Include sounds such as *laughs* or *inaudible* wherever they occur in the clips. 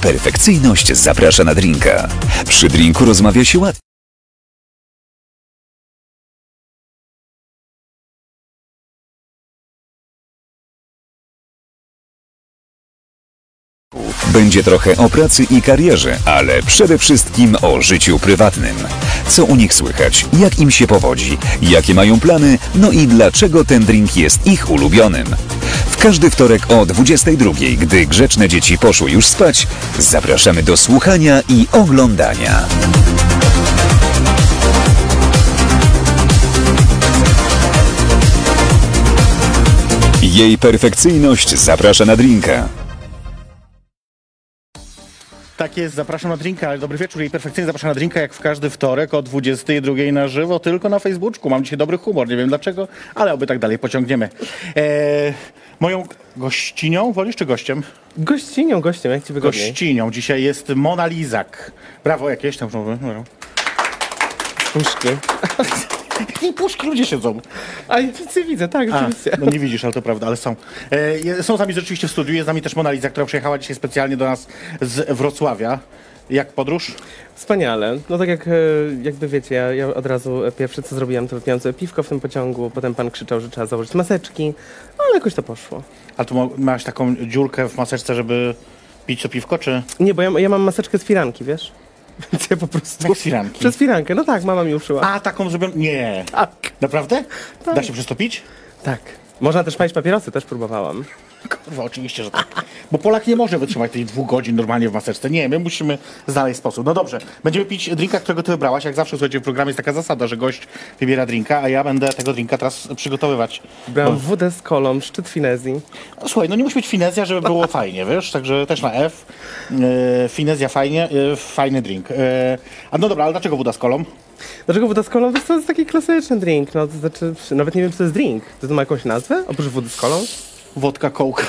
Perfekcyjność zaprasza na drinka. Przy drinku rozmawia się łatwiej. Będzie trochę o pracy i karierze, ale przede wszystkim o życiu prywatnym. Co u nich słychać, jak im się powodzi, jakie mają plany, no i dlaczego ten drink jest ich ulubionym. W każdy wtorek o 22, gdy grzeczne dzieci poszły już spać, zapraszamy do słuchania i oglądania. Jej perfekcyjność zaprasza na drinka. Tak jest, zapraszam na drinka. Dobry wieczór i perfekcyjnie zapraszam na drinka jak w każdy wtorek o 22 na żywo, tylko na Facebooku. Mam dzisiaj dobry humor, nie wiem dlaczego, ale oby tak dalej pociągniemy. E, moją gościnią, wolisz czy gościem? Gościnią, gościem, jak ci wygodniej. Gościnią dzisiaj jest Mona Lizak. Brawo jakieś tam. No. Puszki. *laughs* I puszki ludzie siedzą. A nic nie widzę, tak, A, oczywiście. no nie widzisz, ale to prawda, ale są. E, są z nami rzeczywiście w studiu, jest z nami też Mona Liza, która przyjechała dzisiaj specjalnie do nas z Wrocławia. Jak podróż? Wspaniale. No tak jak e, jakby wiecie, ja, ja od razu pierwsze co zrobiłam, to wypiłam sobie piwko w tym pociągu, potem pan krzyczał, że trzeba założyć maseczki, ale jakoś to poszło. A tu masz taką dziurkę w maseczce, żeby pić to piwko, czy Nie, bo ja, ja mam maseczkę z firanki, wiesz? *laughs* Więc ja po prostu... Jak z firanki? Przez firankę, no tak, mama mi uszyła. A, taką zrobioną? Nie. Tak. Naprawdę? Tak. Da się przez to pić? Tak. Można też palić papierosy, też próbowałam. *laughs* Kurwa, oczywiście, że tak. Bo Polak nie może wytrzymać tych dwóch godzin normalnie w maseczce. Nie, my musimy znaleźć sposób. No dobrze, będziemy pić drinka, którego ty wybrałaś. Jak zawsze, słuchajcie, w programie jest taka zasada, że gość wybiera drinka, a ja będę tego drinka teraz przygotowywać. Brałam wódę z kolą, szczyt finezji. No, słuchaj, no nie musi być finezja, żeby było *laughs* fajnie, wiesz? Także też na F. E, finezja fajnie, e, fajny drink. E, a no dobra, ale dlaczego woda z kolą? Dlaczego woda z kolą? To jest taki klasyczny drink, no to znaczy, nawet nie wiem, co to jest drink. To, to ma jakąś nazwę, oprócz wody z kolą? Wodka, coke.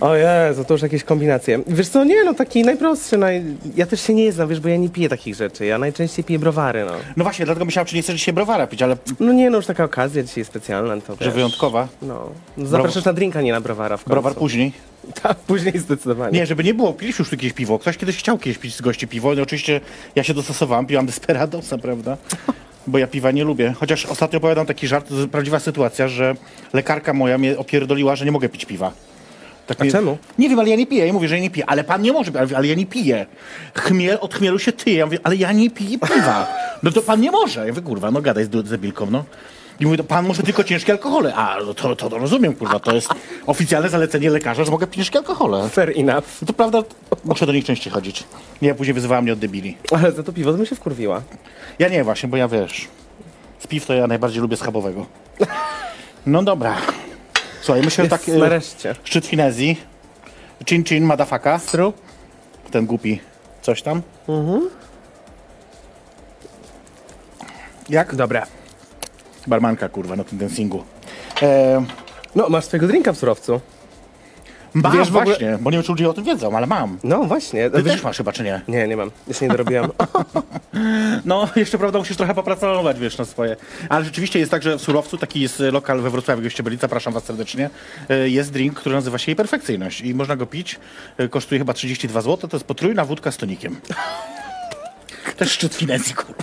O Jezu, to już jakieś kombinacje. Wiesz co, nie no, taki najprostszy, naj... ja też się nie znam, wiesz, bo ja nie piję takich rzeczy, ja najczęściej piję browary, no. No właśnie, dlatego myślałem, czy nie chcesz dzisiaj browara pić, ale No nie no, już taka okazja dzisiaj specjalna, to że wiesz, wyjątkowa. No, no zapraszasz na drinka, nie na browara w końcu. Browar później. *laughs* Tak, później zdecydowanie. Nie, żeby nie było, piliśmy już tu kiedyś piwo. Ktoś kiedyś chciał kiedyś pić z gości piwo. No oczywiście ja się dostosowałem, piłam Desperadosa, prawda? Bo ja piwa nie lubię. Chociaż ostatnio opowiadam taki żart, to jest prawdziwa sytuacja, że lekarka moja mnie opierdoliła, że nie mogę pić piwa. Tak A czemu? Nie wiem, ale ja nie piję. Ja mówię, że ja nie piję. Ale pan nie może, ale, ja nie piję. Chmiel, od chmielu się tyje. Ja mówię, ale ja nie piję piwa. No to pan nie może. Ja mówię, kurwa, no gadaj z z debilką, no. I mówię, pan może tylko ciężkie alkohole. A, no to, to, rozumiem, kurwa. To jest oficjalne zalecenie lekarza, że mogę pić ciężkie alkohole. Fair enough. No to prawda, muszę do nich częściej chodzić. Nie, później wyzywała mnie od debili. Ale za to piwo to mi się wkurwiła. Ja nie właśnie, bo ja wiesz, z piw to ja najbardziej lubię schabowego. No dobra. Słuchaj, myślę, że tak... nareszcie. Szczyt finezji. Chin chin, madafaka. Stru? Ten głupi coś tam. Jak? Dobra. Barmanka, kurwa, na tym dancingu. E, No, masz swojego drinka w surowcu. mam Wiesz, w ogóle- właśnie, bo nie wiem, czy ludzie o tym wiedzą, ale mam. No właśnie. Ty Wiesz- też masz chyba, czy nie? Nie, nie mam. Jeszcze nie dorobiłam. *laughs* *laughs* No, jeszcze prawda, musisz trochę popracować, wiesz, na swoje. Ale rzeczywiście jest tak, że w Surowcu, taki jest e, lokal we Wrocławiu, gdzieście byli, zapraszam was serdecznie, e, jest drink, który nazywa się jej perfekcyjność i można go pić, e, kosztuje chyba 32 zł, to jest potrójna wódka z tonikiem. *laughs* Też szczyt finezji, kurwa.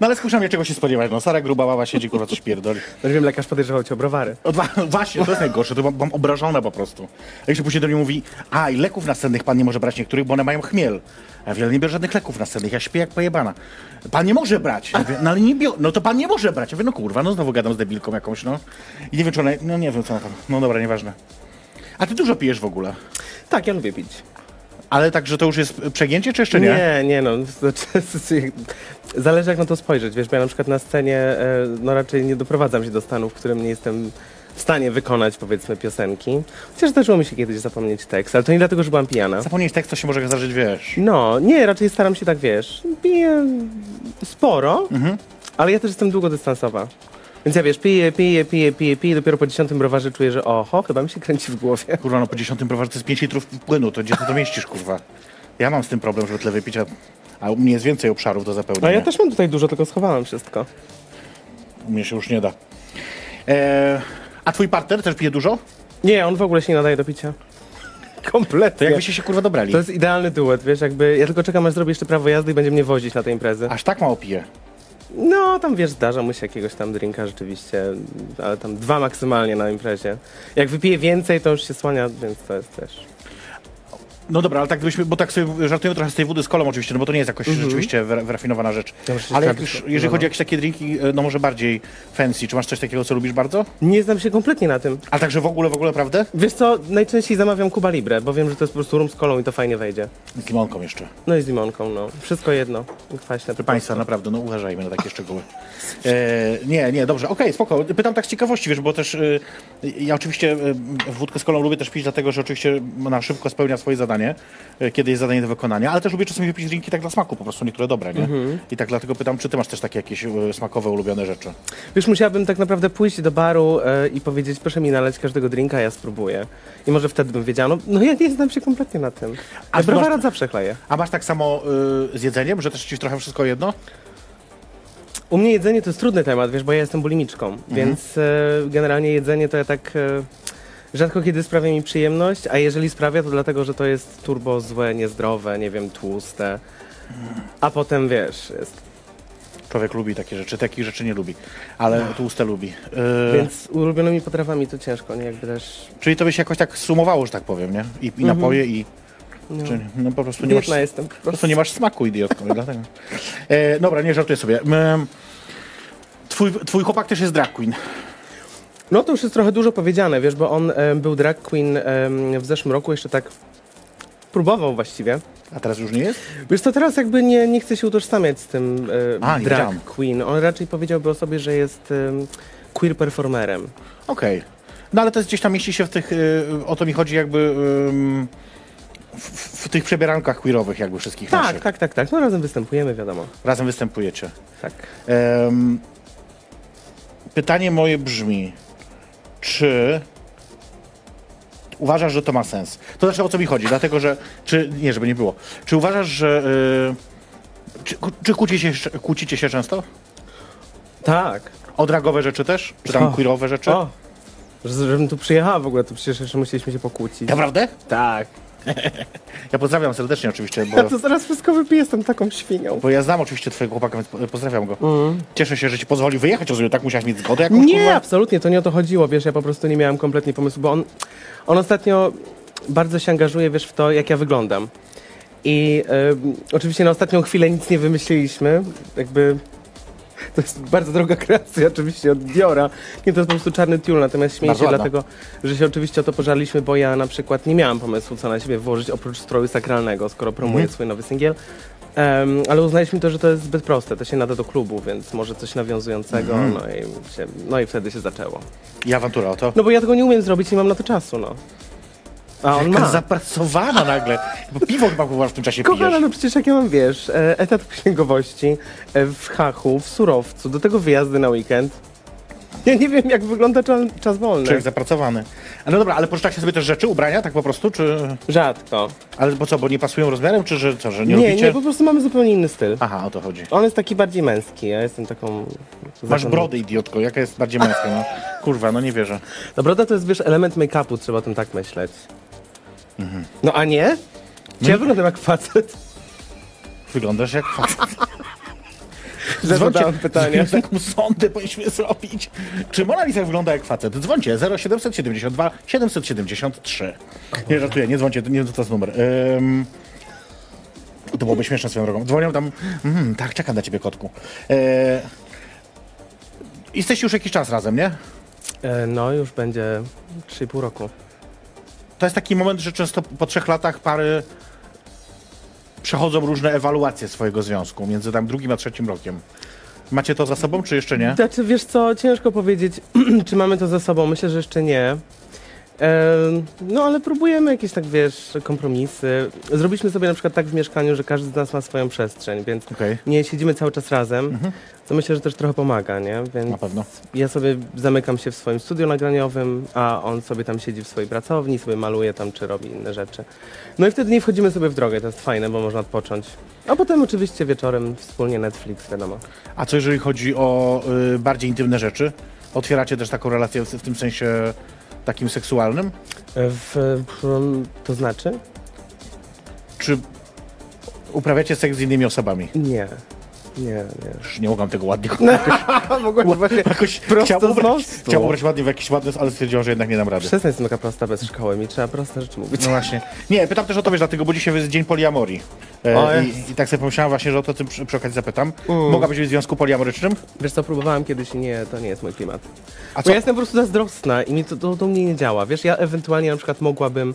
No ale skuszam mnie czego się spodziewać, no Sara gruba baba siedzi, kurwa, coś pierdoli. *laughs* No, wiem, lekarz podejrzewał cię o browary. O, dwa, *laughs* właśnie, to jest najgorsze, to mam, mam obrażone po prostu. A jeszcze później do mnie mówi, a i leków nasennych pan nie może brać niektórych, bo one mają chmiel. A ja wiele nie biorę żadnych leków nasennych, ja śpię jak pojebana. Pan nie może brać. Ja mówię, no ale nie biorę, no to pan nie może brać. Ja mówię, no kurwa, no znowu gadam z debilką jakąś, no. I nie wiem, czy ona, no nie wiem, co ona tam, no dobra, nieważne. A ty dużo pijesz w ogóle. Tak, ja lubię pić. Ale tak, że to już jest przegięcie, czy jeszcze nie? Nie, nie no. Zależy jak na to spojrzeć. Wiesz, ja na przykład na scenie e, no raczej nie doprowadzam się do stanu, w którym nie jestem w stanie wykonać powiedzmy piosenki. Chociaż zdarzyło mi się kiedyś zapomnieć tekst, ale to nie dlatego, że byłam pijana. Zapomnieć tekst, to się może zdarzyć, wiesz. No, nie, raczej staram się tak, wiesz, piję sporo, ale ja też jestem długodystansowa. Więc ja wiesz, piję, piję, piję, piję, piję, dopiero po dziesiątym browarze czuję, że oho, chyba mi się kręci w głowie. Kurwa, no po dziesiątym browarze to jest 5 litrów płynu, to gdzie ty to mieścisz, kurwa? Ja mam z tym problem, żeby tyle wypić, a, a u mnie jest więcej obszarów do A zapełnienia. ja też mam tutaj dużo, tylko schowałam wszystko. U mnie się już nie da. E, a twój partner też pije dużo? Nie, on w ogóle się nie nadaje do picia. Kompletnie. To jakbyście się kurwa dobrali. To jest idealny duet, wiesz, jakby ja tylko czekam aż zrobię jeszcze prawo jazdy i będzie mnie wozić na te imprezy. Aż tak mało pije. No, tam wiesz, zdarza mu się jakiegoś tam drinka rzeczywiście, ale tam dwa maksymalnie na imprezie. Jak wypije więcej, to już się słania, więc to jest też... No dobra, ale tak gdybyśmy, bo tak sobie żartujemy trochę z tej wody z kolą oczywiście, no bo to nie jest jakoś rzeczywiście wyra- wyrafinowana rzecz. Ale jak już, jeżeli no, chodzi o no. jakieś takie drinki, e, no może bardziej fancy, czy masz coś takiego, co lubisz bardzo? Nie znam się kompletnie na tym. A także w ogóle, w ogóle, prawda? Wiesz co, najczęściej zamawiam Cuba Libre, bo wiem, że to jest po prostu rum z kolą i to fajnie wejdzie. Z limonką jeszcze. No i z limonką, no. Wszystko jedno. Kwaśne. Proszę Państwa, naprawdę, no uważajmy na takie szczegóły. E, nie, nie, dobrze, okej, spoko. Pytam tak z ciekawości, wiesz, bo też e, ja oczywiście e, wódkę z kolą lubię też pić, dlatego że oczywiście na szybko spełnia swoje zadanie, e, kiedy jest zadanie do wykonania, ale też lubię czasami wypić drinki tak dla smaku, po prostu niektóre dobre, nie? I tak dlatego pytam, czy ty masz też takie jakieś e, smakowe, ulubione rzeczy? Wiesz, musiałabym tak naprawdę pójść do baru e, i powiedzieć, proszę mi nalać każdego drinka, ja spróbuję. I może wtedy bym wiedziała, no, no ja nie znam się kompletnie na tym. A browarat masz- zawsze chlaję. A masz tak samo z jedzeniem, że też ci trochę wszystko jedno? U mnie jedzenie to jest trudny temat, wiesz, bo ja jestem bulimiczką, więc e, generalnie jedzenie to ja tak e, rzadko kiedy sprawia mi przyjemność, a jeżeli sprawia, to dlatego, że to jest turbo złe, niezdrowe, nie wiem, tłuste. A potem, wiesz, jest. Człowiek lubi takie rzeczy, takich rzeczy nie lubi, ale tłuste lubi. E, Więc ulubionymi potrawami to ciężko, nie jakby też... Czyli to by się jakoś tak sumowało, że tak powiem, nie? I, i napoje, i... No. Czy, no po prostu nie masz... Biedna jestem. Po prostu nie masz smaku, idiotko, i dlatego. E, dobra, nie żartuję sobie. Em, Twój, twój chłopak też jest drag queen. No to już jest trochę dużo powiedziane, wiesz, bo on em, był drag queen em, w zeszłym roku, jeszcze tak próbował właściwie. A teraz już nie jest? Wiesz co, teraz jakby nie, nie chce się utożsamiać z tym e, A, nie drag wiedziałem. queen. On raczej powiedziałby o sobie, że jest em, queer performerem. Okej. No ale to jest gdzieś tam mieści się w tych, y, o to mi chodzi jakby ym, w, w tych przebierankach queerowych jakby wszystkich Tak, naszych. tak, tak, tak. No razem występujemy, wiadomo. Razem występujecie. Tak. Em, pytanie moje brzmi, czy uważasz, że to ma sens? To znaczy o co mi chodzi, dlatego że, czy, nie, żeby nie było, czy uważasz, że, y, czy, czy kłócicie, się, kłócicie się często? Tak. O dragowe rzeczy też? Czy tam O. queerowe rzeczy? O! Że- Żebym tu przyjechała w ogóle, to przecież jeszcze musieliśmy się pokłócić. Naprawdę? Tak. Ja pozdrawiam serdecznie oczywiście, bo, Ja to zaraz wszystko wypiję, jestem taką świnią. bo ja znam oczywiście twojego chłopaka, więc po- pozdrawiam go. Cieszę się, że ci pozwolił wyjechać, rozumiem, tak musiałeś mieć zgodę jakąś, Nie, kurwa? absolutnie, to nie o to chodziło, wiesz, ja po prostu nie miałem kompletnie pomysłu, bo on, on ostatnio bardzo się angażuje, wiesz, w to, jak ja wyglądam. I em, oczywiście na ostatnią chwilę nic nie wymyśliliśmy, jakby *laughs* to jest bardzo droga kreacja oczywiście od Diora. Nie, to jest po prostu czarny tiul, natomiast śmieję Bardzo się ładna. dlatego, że się oczywiście o to pożarliśmy, bo ja na przykład nie miałam pomysłu, co na siebie włożyć oprócz stroju sakralnego, skoro promuję Mhm. swój nowy singiel. Em, ale uznaliśmy to, że to jest zbyt proste, to się nada do klubu, więc może coś nawiązującego, Mhm. no, i się, no i wtedy się zaczęło. I awantura o to. No bo ja tego nie umiem zrobić, nie mam na to czasu, no. A on Jaka ma. zapracowana nagle. Bo piwo chyba w tym czasie Kochana, pijesz. no przecież jak ja mam, wiesz, e, etat księgowości e, w Hachu, w Surowcu, do tego wyjazdy na weekend. Ja nie wiem, jak wygląda czas, czas wolny. Człowiek zapracowany. A no dobra, ale pożyczacie sobie też rzeczy, ubrania, tak po prostu, czy... Rzadko. Ale bo co, bo nie pasują rozmiarem, czy że co, że nie, Nie, lubicie? nie, po prostu mamy zupełnie inny styl. Aha, o to chodzi. On jest taki bardziej męski, ja jestem taką... Masz zakonną- brody, idiotko, jaka jest bardziej męska, no. Kurwa, no nie wierzę. No broda to jest, wiesz, element make-upu, trzeba o tym tak myśleć. Mhm. No a nie? Czy ja wyglądam jak facet? Wyglądasz jak facet. *laughs* Zadałem pytanie. *laughs* Taką sondę powinniśmy zrobić. Czy Mona Lisa wygląda jak facet? Dzwońcie 0772 773. Nie żartuję, nie dzwońcie, to nie to jest numer. Ym, to byłoby śmieszne swoją drogą. Dzwonią tam, mm, tak, czekam na ciebie, kotku. E, jesteście już jakiś czas razem, nie? E, no, już będzie 3,5 roku. To jest taki moment, że często po trzech latach pary przechodzą różne ewaluacje swojego związku między tam drugim a trzecim rokiem. Macie to za sobą, czy jeszcze nie? Znaczy, wiesz co, ciężko powiedzieć, *clears throat* czy mamy to za sobą. Myślę, że jeszcze nie. No, ale próbujemy jakieś tak, wiesz, kompromisy. Zrobiliśmy sobie na przykład tak w mieszkaniu, że każdy z nas ma swoją przestrzeń, więc Okej, nie siedzimy cały czas razem. To myślę, że też trochę pomaga, nie? Więc na pewno. ja sobie zamykam się w swoim studiu nagraniowym, a on sobie tam siedzi w swojej pracowni, sobie maluje tam, czy robi inne rzeczy. No i wtedy nie wchodzimy sobie w drogę, to jest fajne, bo można odpocząć. A potem oczywiście wieczorem wspólnie Netflix, wiadomo. A co jeżeli chodzi o y, bardziej intymne rzeczy? Otwieracie też taką relację w, w tym sensie takim seksualnym? W, w, to znaczy? Czy uprawiacie seks z innymi osobami? Nie. Nie, nie. Już nie mogłam tego ładnie *laughs* Mogłem właśnie jakoś prosto chciałam z ubrać, ładnie w jakiś ładny, ale stwierdziłam, że jednak nie dam rady. Przestań jestem taka prosta bez szkoły, mi trzeba proste rzeczy mówić. No właśnie. Nie, pytam też o to, wiesz, dlatego, bo dzisiaj jest dzień poliamorii. E, i, I tak sobie pomyślałam właśnie, że o to tym przy, przy okazji zapytam. Mm. Mogłabyś być w związku poliamorycznym? Wiesz co, próbowałem kiedyś i nie, to nie jest mój klimat. A Bo co? ja jestem po prostu zazdrosna i mi to, to, to mnie nie działa. Wiesz, ja ewentualnie na przykład mogłabym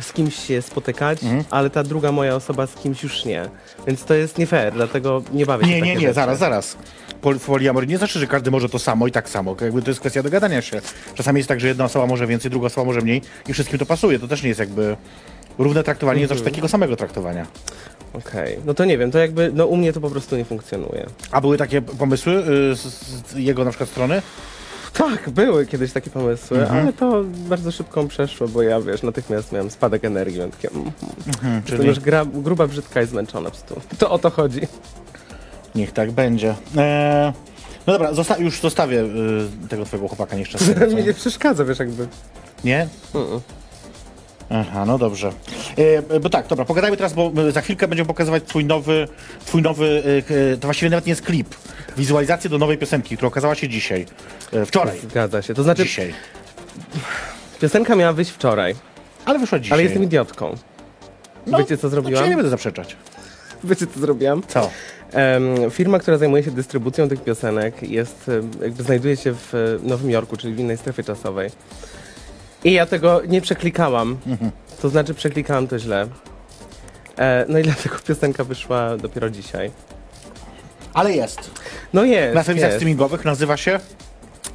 z kimś się spotykać, Mhm. ale ta druga moja osoba z kimś już nie. Więc to jest nie fair, dlatego nie bawię się Nie, nie, nie, rzeczy. zaraz, zaraz. Pol- Poliamorii nie znaczy, że każdy może to samo i tak samo. Jakby to jest kwestia dogadania się. Czasami jest tak, że jedna osoba może więcej, druga osoba może mniej i wszystkim to pasuje. To też nie jest jakby równe traktowanie, nie Mhm. znaczy takiego samego traktowania. Okej, no to nie wiem, to jakby, no u mnie to po prostu nie funkcjonuje. A były takie pomysły y, z, z jego na przykład strony? Tak, były kiedyś takie pomysły, Mhm. ale to bardzo szybko przeszło, bo ja, wiesz, natychmiast miałem spadek energii, więc takie, mm, Hmm, to czyli już gra, gruba, brzydka i zmęczona po prostu. To o to chodzi. niech tak będzie. E, no dobra, zosta- już zostawię y, tego twojego chłopaka nieszczęsnego. *laughs* mi nie przeszkadza, wiesz, jakby. Nie? Mm-mm. Aha, no dobrze. E, bo tak, dobra, pogadajmy teraz, bo za chwilkę będziemy pokazywać twój nowy, twój nowy, e, e, to właściwie nawet nie jest klip, wizualizację do nowej piosenki, która okazała się dzisiaj, e, wczoraj, Zgadza się. To znaczy, dzisiaj, piosenka miała wyjść wczoraj, ale wyszła dzisiaj. ale jestem idiotką. No, Wiecie, co No, zrobiłam? ja nie będę zaprzeczać. Wiecie, co zrobiłam? Co? Em, firma, która zajmuje się dystrybucją tych piosenek, jest, jakby znajduje się w e, Nowym Jorku, czyli w innej strefie czasowej. I ja tego nie przeklikałam. Mhm. To znaczy, przeklikałam to źle. E, no i dlatego piosenka wyszła dopiero dzisiaj. Ale jest. No jest, Na serwisach jest. streamingowych nazywa się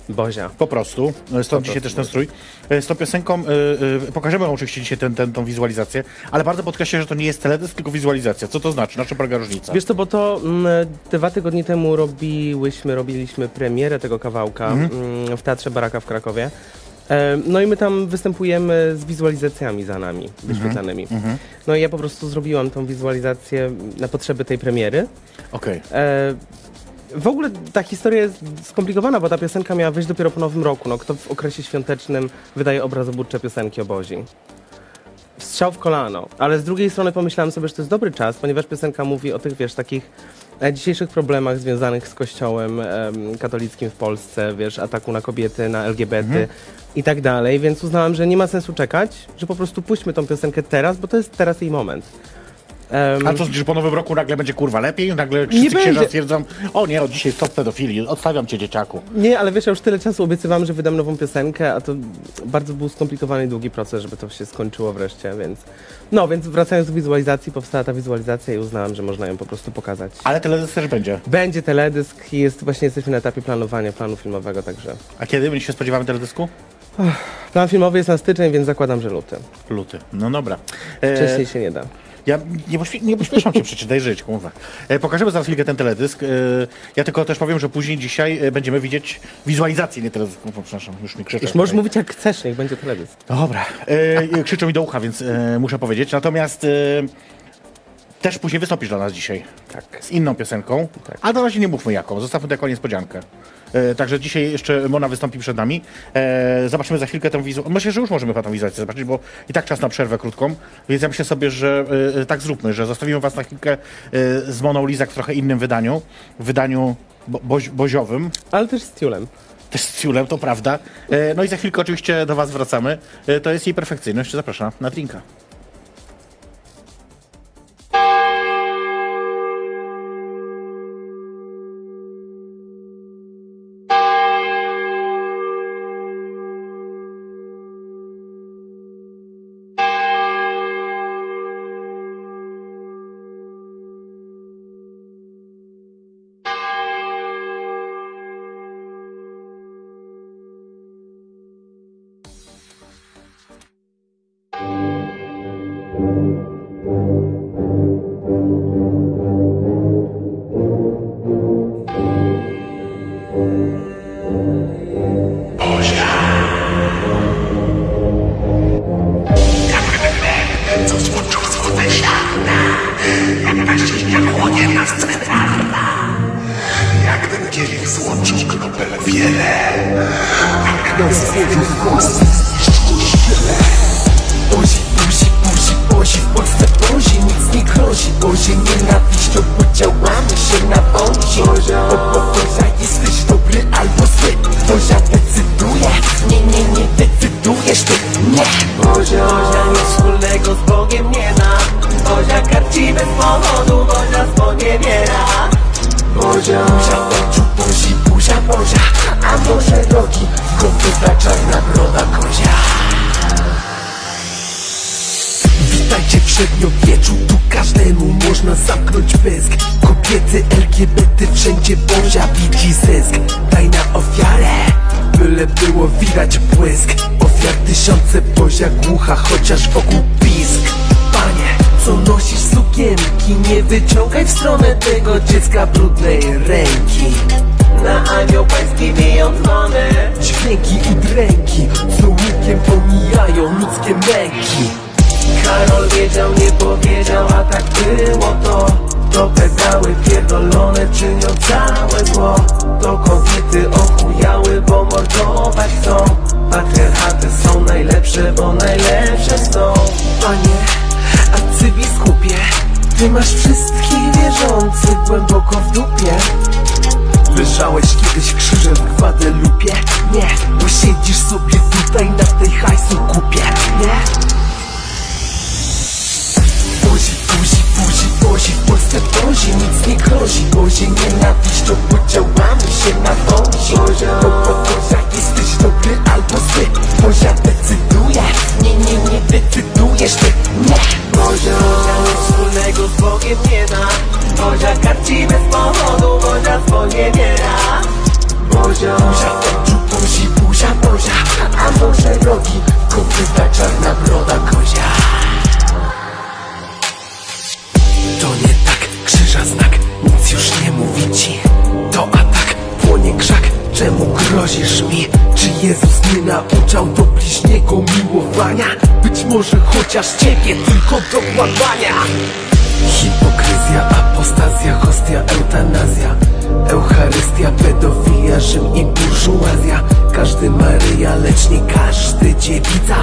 Bozia. po prostu, e, stąd Po dzisiaj też ten strój. E, Z tą piosenką, e, e, pokażemy oczywiście dzisiaj ten, ten, tą wizualizację, ale bardzo podkreślę, że to nie jest teledysk, tylko wizualizacja. Co to znaczy? Na czym polega różnica? Wiesz co, bo to mm, dwa tygodnie temu robiłyśmy, robiliśmy premierę tego kawałka mm, w Teatrze Baraka w Krakowie. E, No i my tam występujemy z wizualizacjami za nami, wyświetlanymi. Mhm. No i ja po prostu zrobiłam tą wizualizację na potrzeby tej premiery. Okej. E, w ogóle ta historia jest skomplikowana, bo ta piosenka miała wyjść dopiero po nowym roku. No, kto w okresie świątecznym wydaje obrazobudcze piosenki o Bozi? Strzał w kolano. Ale z drugiej strony pomyślałam sobie, że to jest dobry czas, ponieważ piosenka mówi o tych, wiesz, takich dzisiejszych problemach związanych z kościołem em, katolickim w Polsce, wiesz, ataku na kobiety, na LGBT i tak dalej, więc uznałam, że nie ma sensu czekać, że po prostu puśćmy tą piosenkę teraz, bo to jest teraz jej moment. Em, A co, że po nowym roku nagle będzie kurwa lepiej? Nagle Nie wszyscy księża będzie. stwierdzą, o nie, od dzisiaj stop pedofilii, odstawiam cię dzieciaku. Nie, ale wiesz, ja już tyle czasu obiecywałam, że wydam nową piosenkę, a to bardzo był skomplikowany i długi proces, żeby to się skończyło wreszcie, więc... No, więc wracając do wizualizacji, powstała ta wizualizacja i uznałam, że można ją po prostu pokazać. Ale teledysk też będzie. Będzie teledysk i jest, właśnie jesteśmy na etapie planowania planu filmowego, także... A kiedy my się spodziewamy teledysku? Plan filmowy jest na styczeń, więc zakładam, że luty. Luty. No dobra. E, Wcześniej się nie da. Ja nie, pośpie- nie pośpieszam cię przecież, daj żyć, kurwa. E, pokażemy zaraz chwilkę ten teledysk. E, ja tylko też powiem, że później dzisiaj e, będziemy widzieć wizualizację, nie teledysk. O, Przepraszam, już mi krzyczą. Już możesz mówić jak chcesz, niech będzie teledysk. Dobra. E, krzyczą mi do ucha, więc e, muszę powiedzieć. Natomiast e, też później wystąpisz dla nas dzisiaj. Tak. z inną piosenką, Tak. ale to razie nie mówmy jaką, zostawmy to jako niespodziankę. E, także dzisiaj jeszcze Mona wystąpi przed nami. E, zobaczymy za chwilkę tę wizualizację. Myślę, że już możemy chyba tę wizualizację zobaczyć, bo i tak czas na przerwę krótką. Więc ja myślę sobie, że e, tak zróbmy, że zostawimy was na chwilkę z Moną Lizak w trochę innym wydaniu. W wydaniu bo, boziowym. Ale też z tiulem. Też z Ciulem, to prawda. No i za chwilkę oczywiście do was wracamy. To jest jej perfekcyjność. Zapraszam na drinka. Force. błysk. Ofiar tysiące poziak głucha, chociaż wokół pisk. Panie, co nosisz sukienki? Nie wyciągaj w stronę tego dziecka brudnej ręki. Na anioł pański biją dzwony. Dźwięki i dręki, co łukiem pomijają ludzkie męki. Karol wiedział, nie powiedział, a tak było to. To pedały pierdolone czynią całe zło. To kobiety ochujały, bo mordować chcą. Patriarchaty są najlepsze, bo najlepsze są Panie arcybiskupie Ty masz wszystkich wierzących głęboko w dupie Leżałeś kiedyś krzyżem w Gwadelupie? Nie, bo siedzisz sobie tutaj na tej hajsu kupie Nie? Buzi, buzi, buzi, bozi W Polsce bozi nic nie grozi Bozi nienawiść to podziałami się na wązi chociaż ciebie tylko do kładania. Hipokryzja, apostazja, hostia, eutanazja. Eucharystia, pedofilia, Rzym i burżuazja. Każdy Maryja, lecz nie każdy dziewica.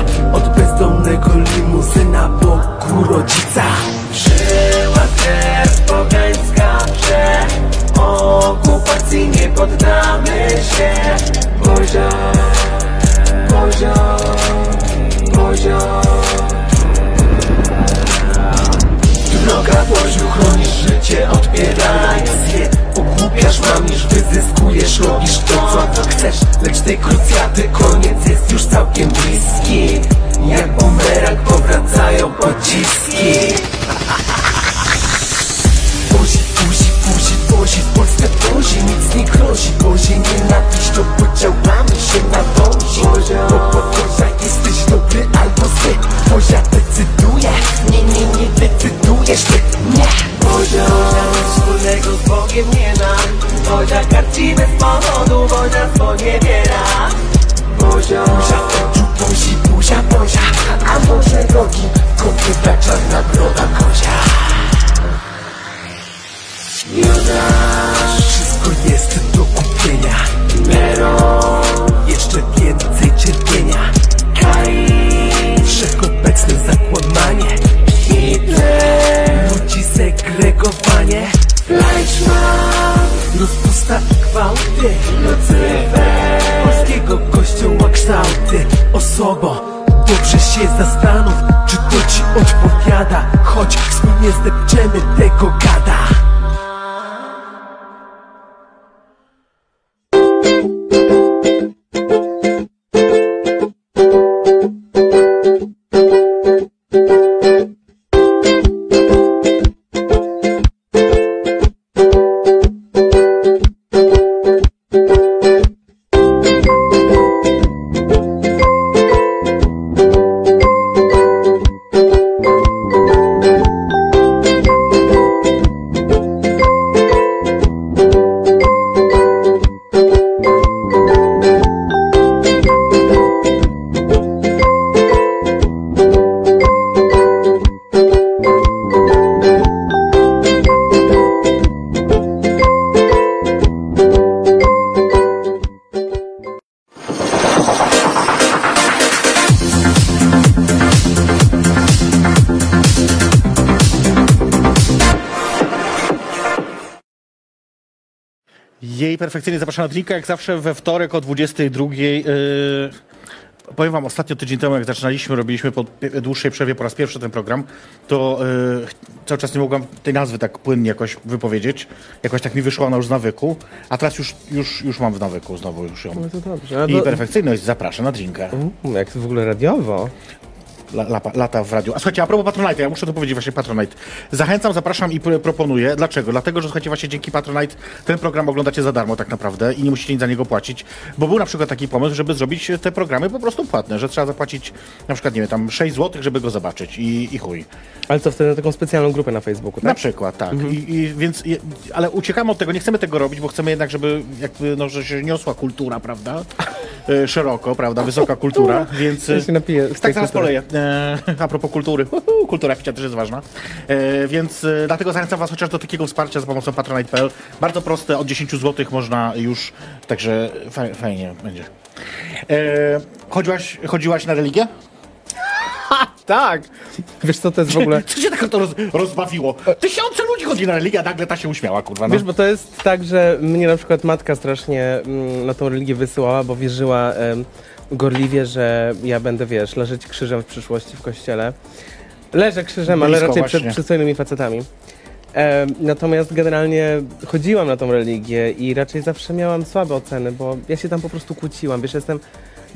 Na drinka, jak zawsze we wtorek o 22. Yy, powiem wam, ostatnio tydzień temu, jak zaczynaliśmy, robiliśmy po dłuższej przerwie po raz pierwszy ten program, to yy, cały czas nie mogłam tej nazwy tak płynnie jakoś wypowiedzieć. Jakoś tak mi wyszła ona już z nawyku, a teraz już, już, już mam w nawyku znowu już ją. No to dobrze. I do- perfekcyjność zapraszam na drinka. Mm, Jak to w ogóle radiowo. La, lapa, lata w radiu. A słuchajcie, a propos Patronite, ja muszę to powiedzieć właśnie Patronite. Zachęcam, zapraszam i pr- proponuję. Dlaczego? Dlatego, że słuchajcie, właśnie dzięki Patronite ten program oglądacie za darmo tak naprawdę i nie musicie nic za niego płacić. Bo był na przykład taki pomysł, żeby zrobić te programy po prostu płatne, że trzeba zapłacić na przykład, nie wiem, tam 6 zł, żeby go zobaczyć i, i chuj. Ale co, wtedy na taką specjalną grupę na Facebooku, Na tak? przykład, tak. I, I, więc, je, ale uciekamy od tego, nie chcemy tego robić, bo chcemy jednak, żeby jakby, no, że się niosła kultura, prawda? *laughs* E, szeroko, prawda? Wysoka kultura, *laughs* więc... Ja się napiję tak, zaraz poleję. E, *laughs* a propos kultury. Uhu, kultura picia też jest ważna. E, więc e, dlatego zachęcam was chociaż do takiego wsparcia za pomocą patronite.pl. Bardzo proste, od 10 zł można już, także faj, fajnie będzie. E, chodziłaś, chodziłaś na religię? *laughs* Tak! Wiesz co, to jest w ogóle... *laughs* Co cię tak to roz, rozbawiło? Tysiące ludzi chodzi na religię, a nagle ta się uśmiała, kurwa. No. Wiesz, bo to jest tak, że mnie na przykład matka strasznie mm, na tą religię wysyłała, bo wierzyła em, gorliwie, że ja będę, wiesz, leżeć krzyżem w przyszłości w kościele. Leżę krzyżem, ale Blisko raczej właśnie. przed przystojnymi facetami. Em, natomiast generalnie chodziłam na tą religię i raczej zawsze miałam słabe oceny, bo ja się tam po prostu kłóciłam. Wiesz, jestem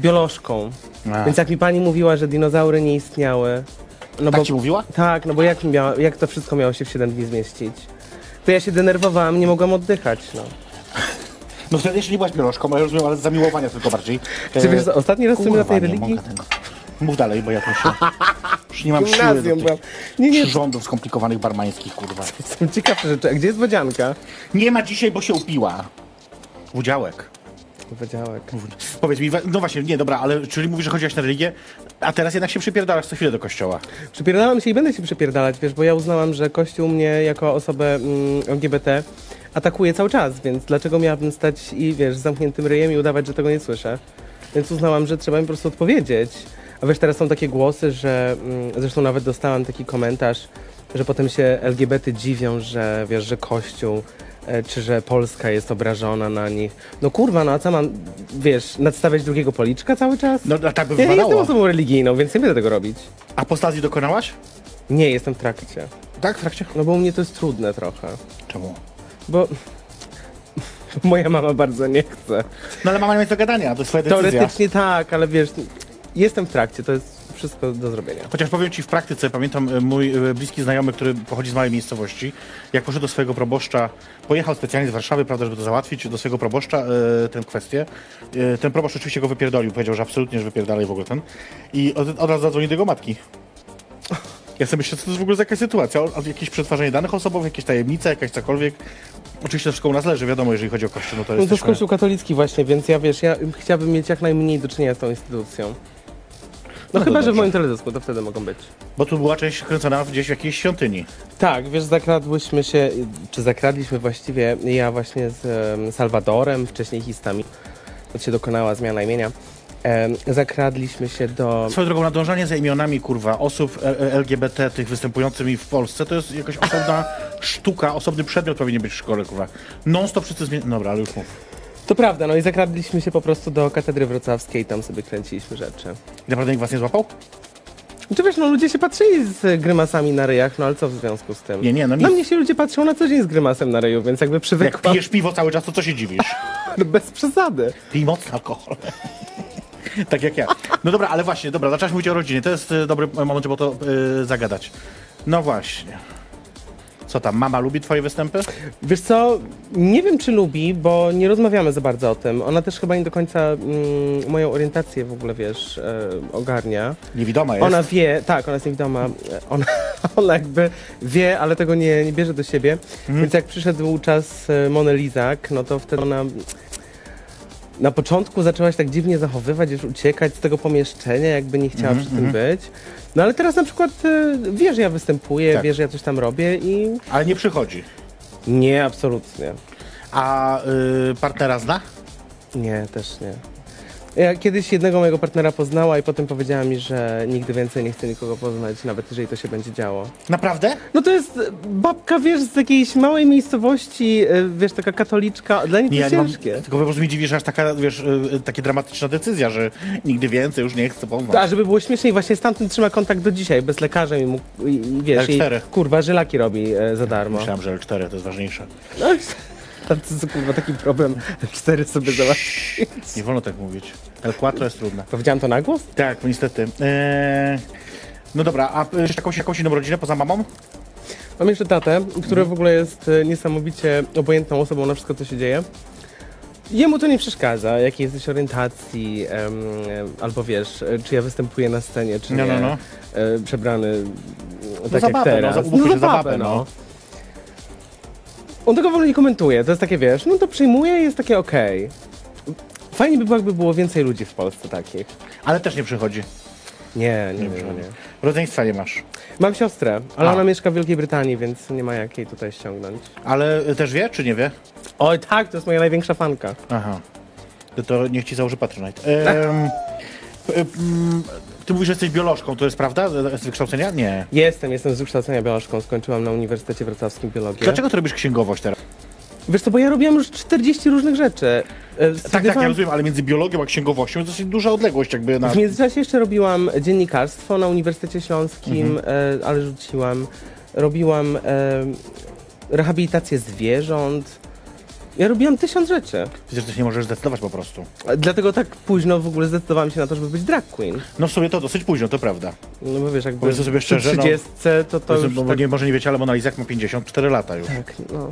biolożką, A. więc jak mi pani mówiła, że dinozaury nie istniały, no Tak bo ci mówiła? tak, no bo jak, miała, jak to wszystko miało się w 7 dni zmieścić? To ja się denerwowałam, nie mogłam oddychać, no. No wtedy jeszcze nie byłaś biolożką, ale rozumiem, ale z zamiłowania tylko bardziej. Czy wiesz, co, ostatni raz byłem na tej nie religii? mogę tego. Mów dalej, bo ja tu się... *laughs* Już nie mam siły do Gimnazjum tych byłam. Nie, nie, przyrządów skomplikowanych barmańskich, kurwa. *laughs* są ciekawsze rzeczy. A gdzie jest wodzianka? Nie ma dzisiaj, bo się upiła. W udziałek. Wodziałek. Powiedz mi, no właśnie, nie, dobra, ale czyli mówisz, że chodziłaś na religię, a teraz jednak się przypierdalasz co chwilę do kościoła. Przypierdalam się i będę się przypierdalać, wiesz, bo ja uznałam, że Kościół mnie jako osobę mm, LGBT atakuje cały czas, więc dlaczego miałabym stać i, wiesz, z zamkniętym ryjem i udawać, że tego nie słyszę? Więc uznałam, że trzeba mi po prostu odpowiedzieć. A wiesz, teraz są takie głosy, że, mm, zresztą nawet dostałam taki komentarz, że potem się LGBT dziwią, że, wiesz, że Kościół e, czy że Polska jest obrażona na nich. No kurwa, no a co mam, wiesz, nadstawiać drugiego policzka cały czas? No a tak by Ja nie jestem wypadało. osobą religijną, więc nie będę tego robić. Apostazji dokonałaś? Nie, jestem w trakcie. Tak, w trakcie? No bo u mnie to jest trudne trochę. Czemu? Bo moja mama bardzo nie chce. No ale mama nie ma do gadania, to jest twoja decyzja. Teoretycznie tak, ale wiesz, jestem w trakcie, to jest wszystko do zrobienia. Chociaż powiem ci w praktyce, pamiętam e, mój e, bliski znajomy, który pochodzi z małej miejscowości, jak poszedł do swojego proboszcza, pojechał specjalnie z Warszawy, prawda, żeby to załatwić, do swojego proboszcza e, tę kwestię. E, ten proboszcz oczywiście go wypierdolił, powiedział, że absolutnie, że wypierdalaj w ogóle ten. I od, od razu zadzwonił do jego matki. Ja sobie myślę, co to jest w ogóle za jakaś sytuacja? Jakieś przetwarzanie danych osobowych, jakieś tajemnice, jakaś cokolwiek. Oczywiście to wszystko u nas leży, wiadomo, jeżeli chodzi o kościół, no to No to jest kościół katolicki właśnie, więc ja wiesz, ja chciałbym mieć jak najmniej do czynienia z tą instytucją. No, No chyba, że w moim teledysku, to wtedy mogą być. Bo tu była część kręcona gdzieś w jakiejś świątyni. Tak, wiesz, zakradłyśmy się, czy zakradliśmy właściwie, ja właśnie z em, Salwadorem, wcześniej Histami, to się dokonała zmiana imienia, zakradliśmy się do... Swoją drogą, nadążanie za imionami, kurwa, osób e- e- LGBT, tych występującymi w Polsce, to jest jakaś osobna *laughs* sztuka, osobny przedmiot powinien być w szkole, kurwa. Non-stop wszyscy zmieni... Dobra, ale już mów. To prawda, no i zakradliśmy się po prostu do katedry wrocławskiej, tam sobie kręciliśmy rzeczy. I naprawdę nikt was nie złapał? Czy wiesz, no ludzie się patrzyli z grymasami na ryjach, no ale co w związku z tym? Nie, nie, no Na nic. mnie się ludzie patrzą na co dzień z grymasem na ryju, więc jakby Jak przywykłam, pijesz piwo cały czas, to co się dziwisz? *laughs* no bez przesady. Pij mocny alkohol. *laughs* *laughs* tak jak ja. No dobra, ale właśnie, dobra, zaczęłaś mówić o rodzinie. To jest e, dobry moment, żeby o to e, zagadać. No właśnie. Co tam, mama lubi twoje występy? Wiesz co, nie wiem czy lubi, bo nie rozmawiamy za bardzo o tym. Ona też chyba nie do końca mm, moją orientację w ogóle, wiesz, e, ogarnia. Niewidoma jest. Ona wie, tak, ona jest niewidoma, e, ona, *laughs* ona jakby wie, ale tego nie, nie bierze do siebie. Więc jak przyszedł czas e, Mony Lizak, no to wtedy ona na początku zaczęła się tak dziwnie zachowywać, już uciekać z tego pomieszczenia, jakby nie chciała przy tym być. No ale teraz na przykład e, wie, że ja występuję, Tak. wie, że ja coś tam robię i Ale nie przychodzi. nie, absolutnie. A y, partnera zna? Nie, też nie. Ja kiedyś jednego mojego partnera poznała i potem powiedziała mi, że nigdy więcej nie chce nikogo poznać, nawet jeżeli to się będzie działo. Naprawdę? No to jest e, babka, wiesz, z jakiejś małej miejscowości, e, wiesz, taka katoliczka. Dla niej to jest nie mam, ciężkie. tylko po prostu mi dziwi, że aż taka, wiesz, y, takie dramatyczna decyzja, że nigdy więcej już nie chcę poznać. A żeby było śmieszniej, właśnie stamtąd trzyma kontakt do dzisiaj, bez lekarza i, mu, i, i wiesz, i, L4. kurwa, żylaki robi e, za darmo. Myślałem, że L4 to jest ważniejsze. No, to jest kurwa taki problem, cztery sobie załatwić. Nie wolno tak mówić. L4 jest trudne. Powiedziałam to na głos? Tak, niestety. Eee, no dobra, a jeszcze jakąś, jakąś inną rodzinę poza mamą? Mam jeszcze tatę, który w ogóle jest e, niesamowicie obojętną osobą na wszystko, co się dzieje. Jemu to nie przeszkadza, jakiej jesteś orientacji, em, albo wiesz, e, czy ja występuję na scenie, czy No, nie. no, no. E, przebrany m, tak za jak no, teraz. za- umówmy się, za babę, no. no. On tego w ogóle nie komentuje, to jest takie, wiesz, no to przyjmuje i jest takie okej. Fajnie by było, jakby było więcej ludzi w Polsce takich. Ale też nie przychodzi. Nie, nie, nie, nie. Rodzeństwa nie masz. Mam siostrę, ale A. ona mieszka w Wielkiej Brytanii, więc nie ma jak jej tutaj ściągnąć. Ale też wie, czy nie wie? Oj tak, to jest moja największa fanka. Aha. To, to niech ci założy Patronite. Ehm, p- mm, ty mówisz, że jesteś biolożką, to jest prawda? Z wykształcenia? Nie. Jestem, jestem z wykształcenia biolożką, skończyłam na Uniwersytecie Wrocławskim biologię. Dlaczego ty robisz księgowość teraz? Wiesz co, bo ja robiłam już 40 różnych rzeczy. E, Tak, tak, ja rozumiem, ale między biologią a księgowością jest dosyć duża odległość jakby na... W międzyczasie jeszcze robiłam dziennikarstwo na Uniwersytecie Śląskim, Mhm. e, ale rzuciłam. Robiłam e, rehabilitację zwierząt. Ja robiłam tysiąc rzeczy. Przecież ty się nie możesz zdecydować po prostu. E, Dlatego tak późno w ogóle zdecydowałam się na to, żeby być drag queen. No w sumie to dosyć późno, to prawda. No bo wiesz, jakby Powiedzmy sobie szczerze, no- 30 to to już bo tak, nie, może nie wiecie, ale Mona Lisa ma 54 lata już. tak, no.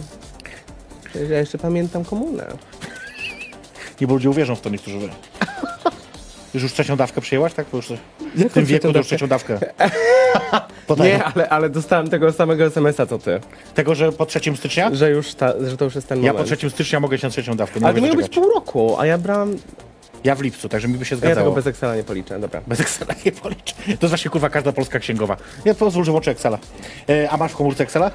Ja jeszcze pamiętam komunę. *laughs* Nie, bo ludzie uwierzą w to niektórzy. *laughs* Już już trzecią dawkę przyjęłaś, tak? Bo już w tym wieku to już trzecią dawkę. *laughs* Nie, ale, ale dostałem tego samego SMS-a co ty. Tego, że po 3 stycznia? Że już ta, że to już jest ten Ja moment. po 3 stycznia mogę iść na trzecią dawkę. Nie Ale to miało być pół roku, a ja brałam... Ja w lipcu, także mi by się Ja tego zgadzało. bez Excela nie policzę, dobra. Bez Excela nie policzę. To jest właśnie kurwa każda polska księgowa. Ja pozwól, że włączę Excela. E, a masz w komórce Excela?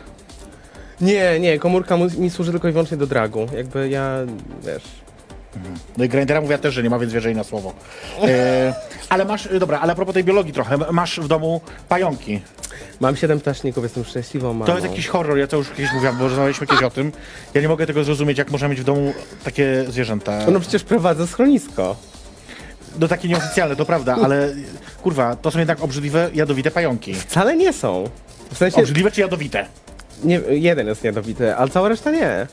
Nie, nie, komórka mi służy tylko i wyłącznie do dragu. Jakby ja, wiesz... No i Grindera mówiła też, że nie ma, więc wierzę jej na słowo. E, ale masz, e, dobra, ale a propos tej biologii trochę, masz w domu pająki. Mam siedem ptaszników, jestem szczęśliwą mamą. To jest jakiś horror, ja to już kiedyś mówiłam, bo rozmawialiśmy kiedyś o tym. Ja nie mogę tego zrozumieć, jak można mieć w domu takie zwierzęta. No przecież prowadzę schronisko. No takie nieoficjalne, to prawda, ale kurwa, to są jednak obrzydliwe, jadowite pająki. Wcale nie są. W sensie, Obrzydliwe czy jadowite? nie, jeden jest jadowity, ale cała reszta nie.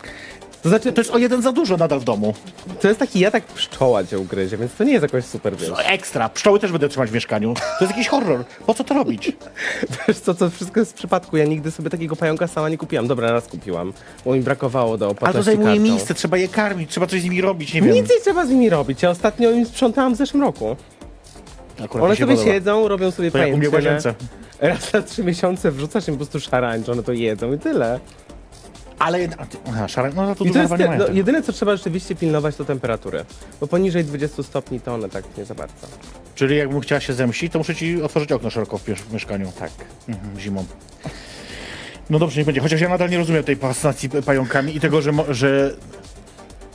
To znaczy, To jest o jeden za dużo nadal w domu. to jest taki jatak pszczoła cię ugryzie, więc to nie jest jakoś super, wiesz. No, ekstra. Pszczoły też będę trzymać w mieszkaniu. To jest jakiś horror. Po co to robić? *laughs* Wiesz co, to wszystko jest w przypadku. Ja nigdy sobie takiego pająka sama nie kupiłam. Dobra, raz kupiłam, bo mi brakowało do Ale to zajmuje kartą. miejsce, trzeba je karmić, trzeba coś z nimi robić, nie wiem. Nic nie trzeba z nimi robić. Ja ostatnio im sprzątałam w zeszłym roku. Akurat One mi się sobie podoba. siedzą, robią sobie To jak u mnie w pajęczynę. łazience. Raz na trzy miesiące wrzucasz im po prostu szarańcz, one to jedzą i tyle. Ale... Aha, szarek, no to I to jest nie no, jedyne, co trzeba rzeczywiście pilnować, to temperatury. Bo poniżej 20 stopni to one tak nie za bardzo. Czyli jakbym chciała się zemścić, to muszę ci otworzyć okno szeroko w, w mieszkaniu. Tak. Mhm, zimą. No dobrze, nie będzie. Chociaż ja nadal nie rozumiem tej fascynacji pająkami i tego, że... Że...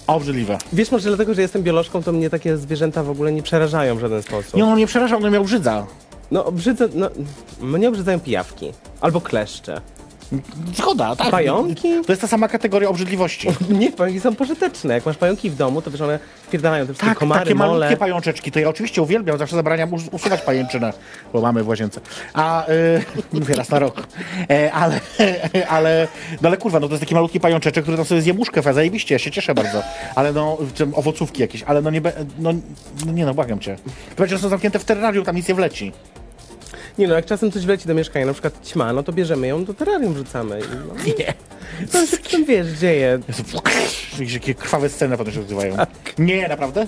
Obrzydliwe. Wiesz, może dlatego, że jestem biolożką, to mnie takie zwierzęta w ogóle nie przerażają w żaden sposób. Nie, on mnie przerażał, on miał brzydza. No, obrzydzę, no, mnie obrzydzają pijawki. Albo kleszcze. Zgoda, tak. Pająki? To jest ta sama kategoria obrzydliwości. *laughs* Nie, pająki są pożyteczne. Jak masz pająki w domu, to wiesz, one wpierdają te wszystkie Tak, komary, takie mole. malutkie pajączeczki, to ja oczywiście uwielbiam, zawsze zabraniam us- usuwać pajęczynę, bo mamy w łazience. A, y, *laughs* mówię raz na rok. E, ale, *laughs* ale, no ale kurwa, no to jest taki malutki pajączeczek, który tam sobie zje muszkę, zajebiście, ja się cieszę bardzo. Ale no, owocówki jakieś, ale no nie, be, no, no nie no, błagam cię. Powiedz, że są zamknięte w terrarium, tam nic nie wleci. Nie no, jak czasem coś wleci do mieszkania, na przykład ćma, no to bierzemy ją, do terrarium wrzucamy. I, no, Nie. to się potem, wiesz, dzieje. Jezu, Jakieś takie krwawe sceny potem się odzywają. Nie, naprawdę?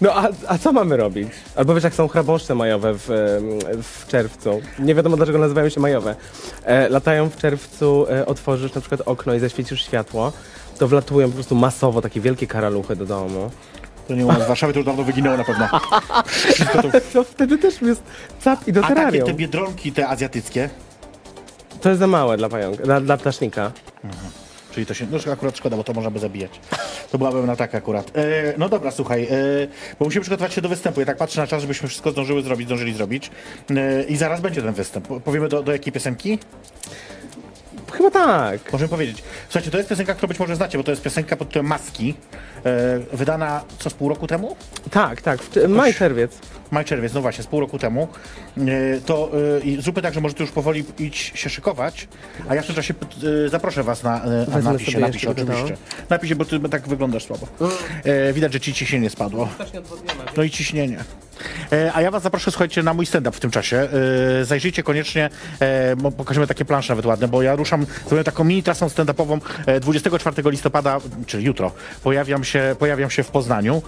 No a, a co mamy robić? Albo wiesz, jak są chrabąszcze majowe w, em, w czerwcu. Nie wiadomo dlaczego nazywają się majowe. E, latają w czerwcu, e, otworzysz na przykład okno i zaświecisz światło, to wlatują po prostu masowo takie wielkie karaluchy do domu. To nie u nas w Warszawie, to już dawno wyginęło na pewno. Wszystko to... To wtedy też jest cap i do A takie terrarium. te biedronki, te azjatyckie, To jest za małe dla pająka, dla, dla ptasznika. Czyli to się, no akurat szkoda, bo to można by zabijać. To byłaby na tak akurat. E, no dobra, słuchaj, e, bo musimy przygotować się do występu. Ja tak patrzę na czas, żebyśmy wszystko zdążyły zrobić, zdążyli zrobić. E, I zaraz będzie ten występ. Po- Powiemy do, do jakiej piosenki? Chyba tak. Możemy powiedzieć. Słuchajcie, to jest piosenka, którą być może znacie, bo to jest piosenka pod tytułem Maski. E, wydana co z pół roku temu? Tak, tak. W, maj, czerwiec. Maj, czerwiec, no właśnie, z pół roku temu. E, to e, i zróbmy tak, że możecie już powoli iść się szykować, a ja w tym czasie e, zaproszę was na, e, na Wezmę napisie, sobie napisie jeszcze oczywiście. Napisie, bo ty tak wyglądasz słabo. E, widać, że ci ciśnienie spadło. No i ciśnienie. E, a ja was zaproszę, słuchajcie, na mój stand-up w tym czasie. E, zajrzyjcie koniecznie, e, bo pokażemy takie plansze nawet ładne, bo ja ruszam, zrobię taką mini trasą stand-upową e, 24 listopada, czyli jutro, pojawiam się, pojawiam się w Poznaniu,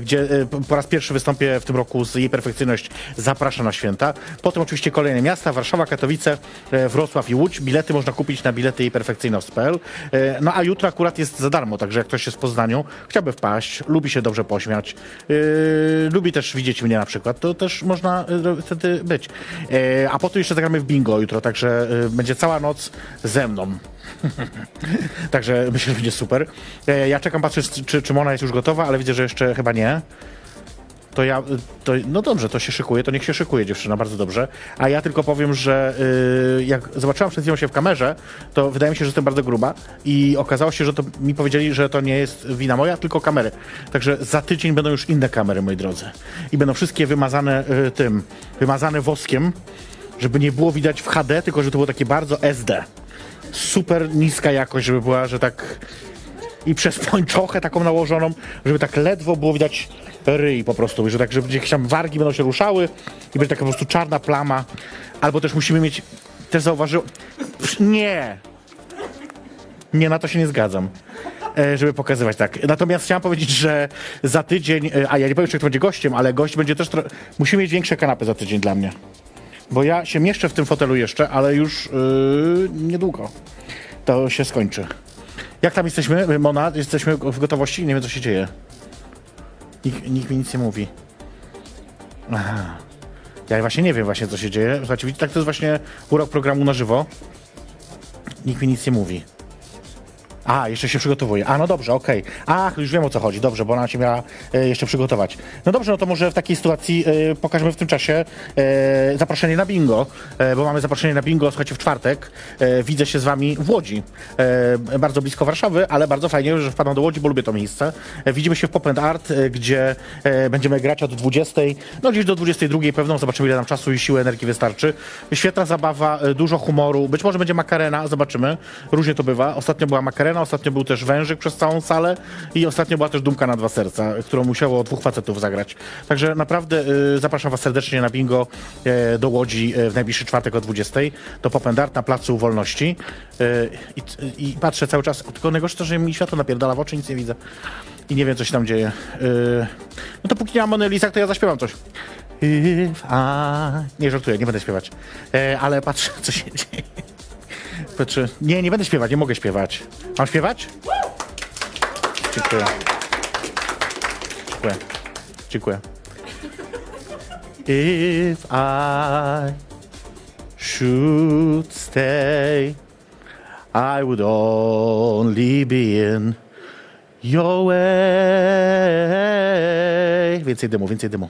gdzie po- raz pierwszy wystąpię w tym roku z jej perfekcyjność Zapraszam na święta. Potem oczywiście kolejne miasta, Warszawa, Katowice, Wrocław i Łódź. Bilety można kupić na bilety jej perfekcyjność.pl. E, no a jutro akurat jest za darmo, także jak ktoś jest w Poznaniu, chciałby wpaść, lubi się dobrze pośmiać, e, lubi też widzieć mnie na przykład, to też można e, wtedy być. E, a potem jeszcze zagramy w bingo jutro, także e, będzie cała noc ze mną. *laughs* Także myślę, że będzie super. Ja czekam, patrzę, czy, czy Mona jest już gotowa, ale widzę, że jeszcze chyba nie. To ja, to, no dobrze, to się szykuje, to niech się szykuje dziewczyna, bardzo dobrze. A ja tylko powiem, że y, jak zobaczyłam przed chwilą się w kamerze, to wydaje mi się, że jestem bardzo gruba i okazało się, że to mi powiedzieli, że to nie jest wina moja, tylko kamery. Także za tydzień będą już inne kamery, moi drodzy. I będą wszystkie wymazane y, tym, wymazane woskiem, żeby nie było widać w HD, tylko żeby to było takie bardzo SD. Super niska jakość, żeby była, że tak i przez *laughs* pończochę taką nałożoną, żeby tak ledwo było widać ryj po prostu, że tak, że jakieś tam wargi będą się ruszały i będzie taka po prostu czarna plama. Albo też musimy mieć, też zauważył, nie, nie, na to się nie zgadzam. e, Żeby pokazywać tak. Natomiast chciałem powiedzieć, że za tydzień, e, a ja nie powiem, czy kto będzie gościem, ale gość będzie też. Musimy mieć większe kanapy za tydzień dla mnie. Bo ja się mieszczę w tym fotelu jeszcze, ale już yy, niedługo to się skończy. Jak tam jesteśmy, Mona? Jesteśmy w gotowości? Nie wiem, co się dzieje. Nikt, nikt mi nic nie mówi. Aha. Ja właśnie nie wiem właśnie, co się dzieje. Słuchajcie, widzicie, tak to jest właśnie urok programu na żywo. Nikt mi nic nie mówi. A, jeszcze się przygotowuje. A, no dobrze, okej. Ach, już wiem o co chodzi. Dobrze, bo ona się miała e, jeszcze przygotować. No dobrze, no to może w takiej sytuacji e, pokażemy w tym czasie e, zaproszenie na bingo, e, bo mamy zaproszenie na bingo, słuchajcie, w czwartek. E, widzę się z wami w Łodzi. E, bardzo blisko Warszawy, ale bardzo fajnie, że wpadam do Łodzi, bo lubię to miejsce. Widzimy się w Pop Art, gdzie będziemy grać od 20, no gdzieś do 22 pewną. Zobaczymy, ile nam czasu i siły energii wystarczy. Świetna zabawa, dużo humoru. Być może będzie makarena, zobaczymy. Różnie to bywa. Ostatnio była makarena, ostatnio był też wężyk przez całą salę i ostatnio była też dumka na dwa serca, którą musiało dwóch facetów zagrać. Także naprawdę y, zapraszam was serdecznie na bingo e, do Łodzi e, w najbliższy czwartek o 20 do Popendart na Placu Wolności. E, i, patrzę cały czas, tylko najgorsze to, że mi światło napierdala w oczy, nic nie widzę. I nie wiem, co się tam dzieje. E, no to póki nie mam Mony Lizak, to ja zaśpiewam coś. If I... Nie żartuję, nie będę śpiewać. E, ale patrzę, co się dzieje. Patrzę. Nie, nie będę śpiewać, nie mogę śpiewać. Mam śpiewać? Dziękuję. Dziękuję. Dziękuję. If I should stay, I would only be in your way. Więcej dymu, więcej dymu.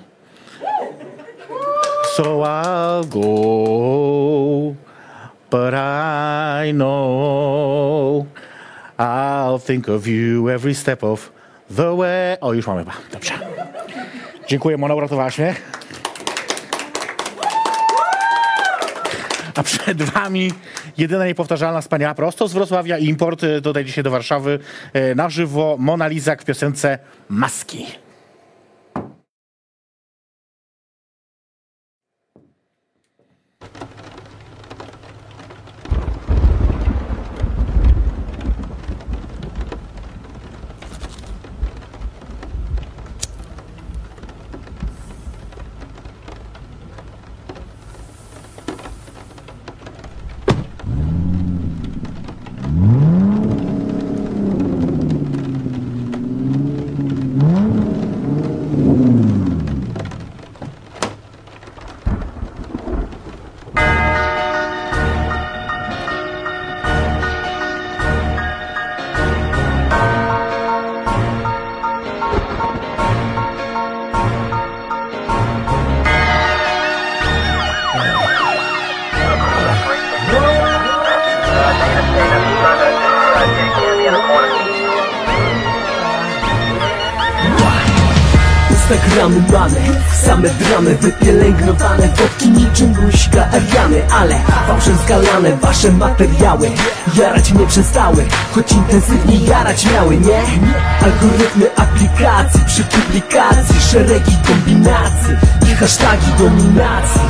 So I'll go, but I know I'll think of you every step of the way. O, już mamy chyba. Dobrze. Dziękuję, Mona, uratowałaś mnie. A przed wami jedyna niepowtarzalna wspaniała prosto z Wrocławia i import e, tutaj dzisiaj do Warszawy e, na żywo Mona Lizak w piosence Maski. Fałszem skalane wasze materiały Jarać mnie przestały Choć intensywnie jarać miały, nie? Algorytmy aplikacji Przy publikacji szeregi kombinacji I hasztagi dominacji.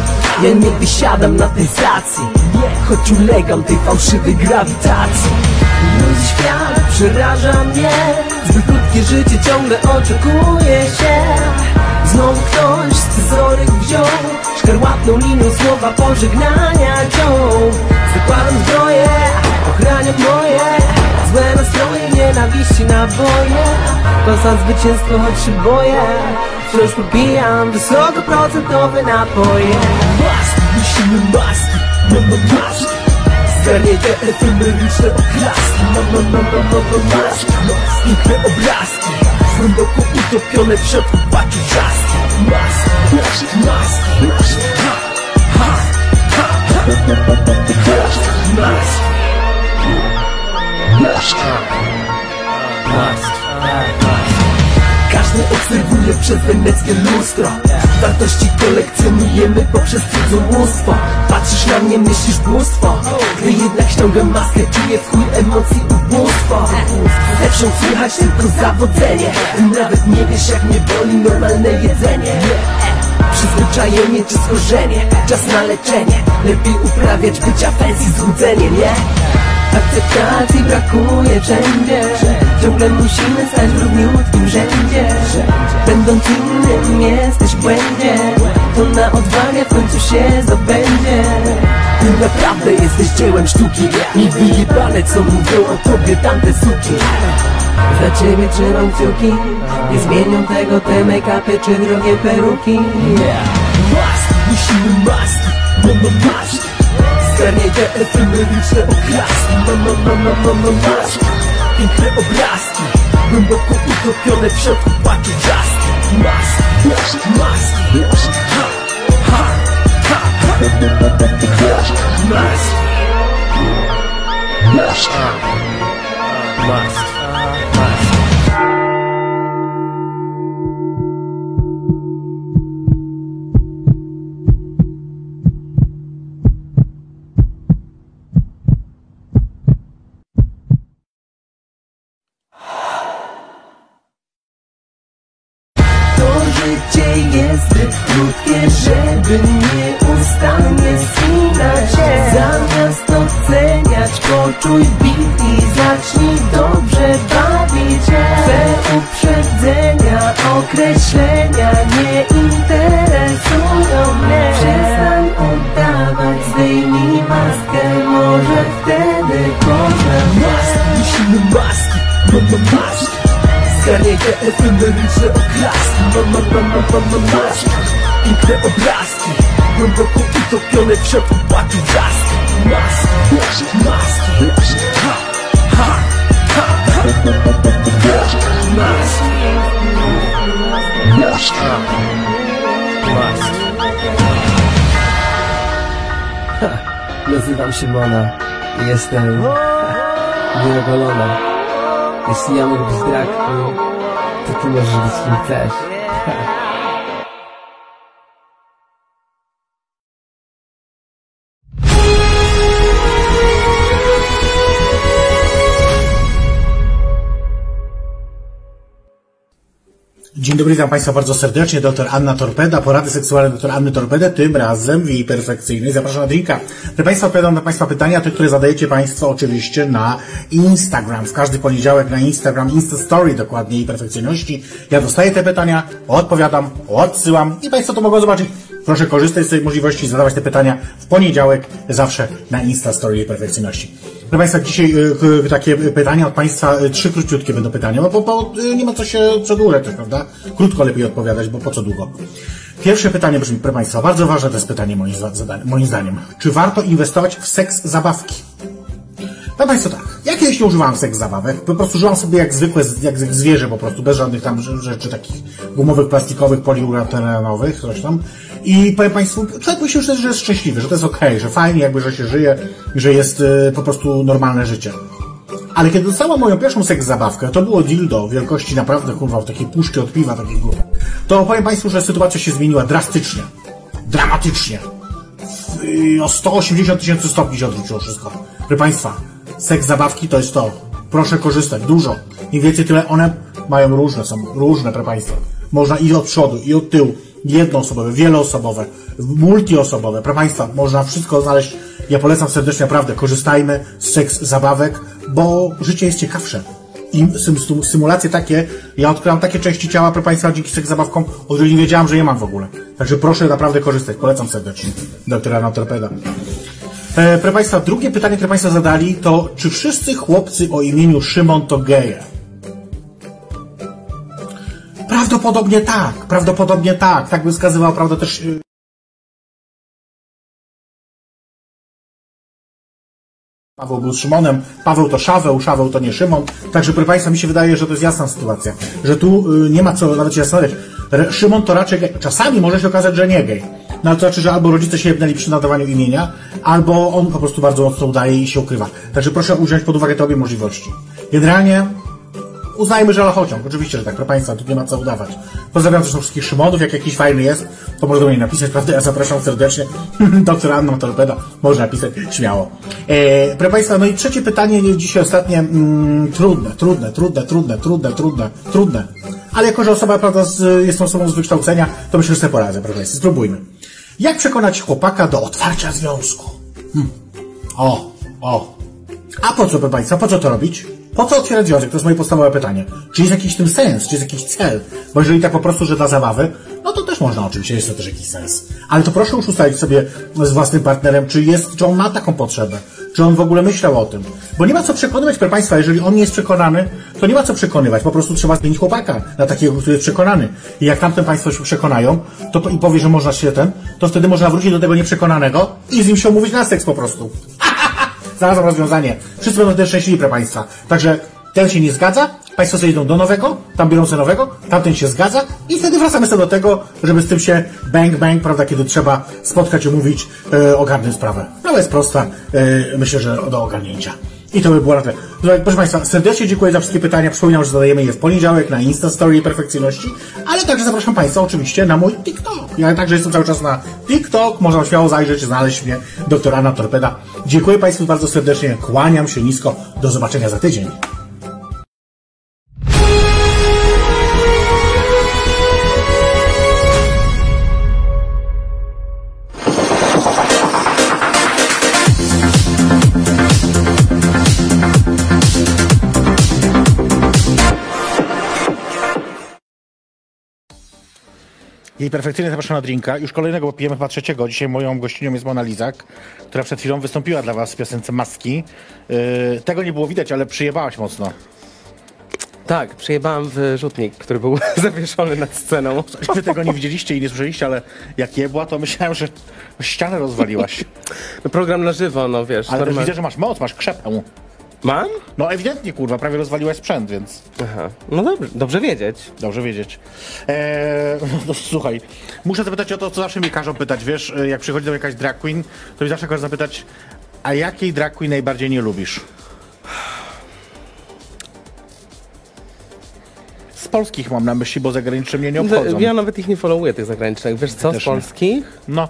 Ja nie wysiadam na tej stacji Choć ulegam tej fałszywej grawitacji. Ludzki świat przeraża mnie Zbyt krótkie życie ciągle oczekuje się. Znowu ktoś Szkarłatną linią słowa pożegnania ciął Zakładam zbroję, ochraniam moje. Złe nastroje, nienawiści, naboje To za zwycięstwo, choć się boję. Wciąż popijam wysokoprocentowe napoje. Maski, musimy maski, mamy maski. Zgarnie te efemeryczne oklaski Mam, mam, mam, mam, mam, mam maski. Piękne obrazki Głęboko utopione w środku płaczu wrzaski Maski, maski, maski Obserwuje przez weneckie lustro Wartości kolekcjonujemy poprzez cudzomóstwo Patrzysz na mnie, myślisz bóstwo. Gdy jednak ściągam maskę, czuję w chuj emocji ubóstwo Zewsząd słychać tylko zawodzenie. Nawet nie wiesz jak mnie boli normalne jedzenie. Przyzwyczajenie czy schorzenie Czas na leczenie. Lepiej uprawiać bycia fancy złudzenie, nie? Akceptacji brakuje wszędzie. Ciągle musimy stać w równiutkim rzędzie. Będąc innym jesteś w błędzie. To na odwagę w końcu się zdobędzie. Ty naprawdę jesteś dziełem sztuki. I wyjebane co mówią o tobie tamte suki. Za ciebie trzymam kciuki. Nie zmienią tego te make-upy czy drogie peruki. Maski, musimy maski, mamy maski Zgarniaj te efemeryczne oklaski Mama, mama, mama, maski Piękne obrazki. Głęboko utopione w środku płaczu wrzaski Maski, maski, maski. Ha, ha, ha, ha. Maski. Maski. Maski poczuj beat i zacznij dobrze bawić się. Twe uprzedzenia, określenia nie interesują mnie. Przestań udawać, zdejmij maskę, może wtedy poznam Maski, musimy maski, mamy maski. Zgarniaj te efemeryczne oklaski Mama, mama, mama, maski. Piękne obrazki Głęboko utopione w środku płaczu wrzaski Maski, maski, maski Ha, ha, ha, ha. Maski Maski Maski Ha, Nazywam się Mona. I Jestem Nieogolona jeśli ja mogę być drag to ty możesz być kim chcesz. Dzień dobry, witam Państwa bardzo serdecznie. Doktor Anna Torpeda, porady seksualne doktor Anny Torpedy, tym razem w jej perfekcyjnej. Zapraszam na drinka. Proszę Państwa, odpowiadam na Państwa pytania, te, które zadajecie Państwo oczywiście na Instagram. W każdy poniedziałek na Instagram, Insta Story dokładnie jej perfekcyjności. Ja dostaję te pytania, odpowiadam, odsyłam i Państwo to mogą zobaczyć. Proszę korzystać z tej możliwości, zadawać te pytania w poniedziałek, zawsze na Insta Story jej perfekcyjności. Proszę Państwa, dzisiaj y, takie pytania od Państwa, y, trzy króciutkie będą pytania, bo, bo, nie ma co się przedłużać, prawda? Krótko lepiej odpowiadać, bo po co długo. Pierwsze pytanie brzmi, proszę Państwa, bardzo ważne to jest pytanie moim, moim zdaniem. Czy warto inwestować w seks zabawki? Proszę Państwa tak. Ja kiedyś nie używałem seks zabawek, po prostu żyłam sobie jak zwykłe, jak zwierzę po prostu, bez żadnych tam rze- rzeczy takich gumowych, plastikowych, poliuretanowych, coś tam. I powiem Państwu, człowiek myśli, że, jest szczęśliwy, że to jest okej, że fajnie jakby, że się żyje, że jest y, po prostu normalne życie. Ale kiedy dostałam moją pierwszą seks zabawkę, to było dildo wielkości naprawdę kurwa takiej puszki od piwa takiej grupy. To powiem Państwu, że sytuacja się zmieniła drastycznie. Dramatycznie. Y, O 180 tysięcy stopni się odwróciło wszystko. Proszę Państwa, seks zabawki to jest to. Proszę korzystać, dużo. Im więcej, tyle one mają różne, są różne, proszę Państwa. Można i od przodu, i od tyłu, jednoosobowe, wieloosobowe, multiosobowe. Proszę Państwa, można wszystko znaleźć. Ja polecam serdecznie, naprawdę, korzystajmy z seks zabawek, bo życie jest ciekawsze. I sym, sym, symulacje takie, ja odkryłam takie części ciała, proszę Państwa, dzięki seks zabawkom, o których nie wiedziałam, że je mam w ogóle. Także proszę naprawdę korzystać, polecam serdecznie. Doktora Nautorpeda. E, proszę Państwa, drugie pytanie, które Państwo zadali, to czy wszyscy chłopcy o imieniu Szymon to geje? Prawdopodobnie tak, prawdopodobnie tak. Tak by wskazywał, prawda, też... y, Paweł był Szymonem, Paweł to Szaweł, Szaweł to nie Szymon. Także proszę Państwa, mi się wydaje, że to jest jasna sytuacja. Że tu y, nie ma co nawet się zastanawiać. Szymon to raczej gej. Czasami może się okazać, że nie gej. No ale to znaczy, że albo rodzice się jebnęli przy nadawaniu imienia, albo on po prostu bardzo mocno udaje i się ukrywa. Także proszę uwziąć pod uwagę te obie możliwości. Generalnie uznajmy, że Lochociąg. Oczywiście, że tak, proszę Państwa, tu nie ma co udawać. Pozdrawiam zresztą wszystkich Szymonów, jak jakiś fajny jest, to może do mnie napisać, prawda? Ja zapraszam serdecznie. *laughs* Doktor Anna Torpeda, może napisać, śmiało. E, proszę Państwa, no i trzecie pytanie, nie dzisiaj ostatnie, mm, trudne, trudne, trudne, trudne, trudne, trudne, trudne. Ale jako, że osoba, prawda, z, jest osobą z wykształcenia, to myślę, że sobie poradzę, proszę Państwa. Spróbujmy. Jak przekonać chłopaka do otwarcia związku? Hmm. O, o, a po co, proszę Państwa, po co to robić? Po co otwierać związek? To jest moje podstawowe pytanie. Czy jest jakiś tym sens? Czy jest jakiś cel? Bo jeżeli tak po prostu, że dla zabawy, no to też można oczywiście, jest to też jakiś sens. Ale to proszę już ustalić sobie z własnym partnerem, czy jest, czy on ma taką potrzebę. Czy on w ogóle myślał o tym. Bo nie ma co przekonywać, proszę Państwa, jeżeli on nie jest przekonany, to nie ma co przekonywać. Po prostu trzeba zmienić chłopaka na takiego, który jest przekonany. I jak tamten Państwo się przekonają, to i powie, że można się ten, to wtedy można wrócić do tego nieprzekonanego i z nim się umówić na seks po prostu. Znalazłam rozwiązanie. Wszyscy będą też szczęśliwi, proszę Państwa. Także ten się nie zgadza, Państwo sobie idą do nowego, tam biorą sobie nowego, tamten się zgadza i wtedy wracamy sobie do tego, żeby z tym się bang bang, prawda, kiedy trzeba spotkać, omówić, e, ogarnąć sprawę. No jest prosta, e, myślę, że do ogarnięcia. I to by było na tyle. Proszę Państwa, serdecznie dziękuję za wszystkie pytania. Przypominam, że zadajemy je w poniedziałek na Insta Story Perfekcyjności, ale także zapraszam Państwa oczywiście na mój TikTok. Ja także jestem cały czas na TikTok. Można śmiało zajrzeć, znaleźć mnie, doktor Anna Torpeda. Dziękuję Państwu bardzo serdecznie. Kłaniam się nisko. Do zobaczenia za tydzień. Jej perfekcyjnie zapraszam na drinka. Już kolejnego, bo pijemy chyba trzeciego. Dzisiaj moją gościnią jest Mona Lizak, która przed chwilą wystąpiła dla was w piosence Maski. Yy, tego nie było widać, ale przyjebałaś mocno. Tak, przyjebałem w rzutnik, który był *laughs* zawieszony nad sceną. Wy tego nie widzieliście i nie słyszeliście, ale jak jebła, to myślałem, że ścianę rozwaliłaś. *laughs* No, program na żywo, no wiesz. Ale też normal- widzę, że masz moc, masz krzepę. Mam? No ewidentnie, kurwa, prawie rozwaliłaś sprzęt, więc Aha. No dobrze, dobrze wiedzieć. dobrze wiedzieć. Eee, *laughs* no, słuchaj, muszę zapytać o to, co zawsze mi każą pytać, wiesz, jak przychodzi do jakaś drag queen, to mi zawsze każą zapytać, a jakiej drag queen najbardziej nie lubisz? Z polskich mam na myśli, bo zagraniczne mnie nie obchodzą. Ja nawet ich nie followuję, tych zagranicznych. Wiesz co, z polskich? No.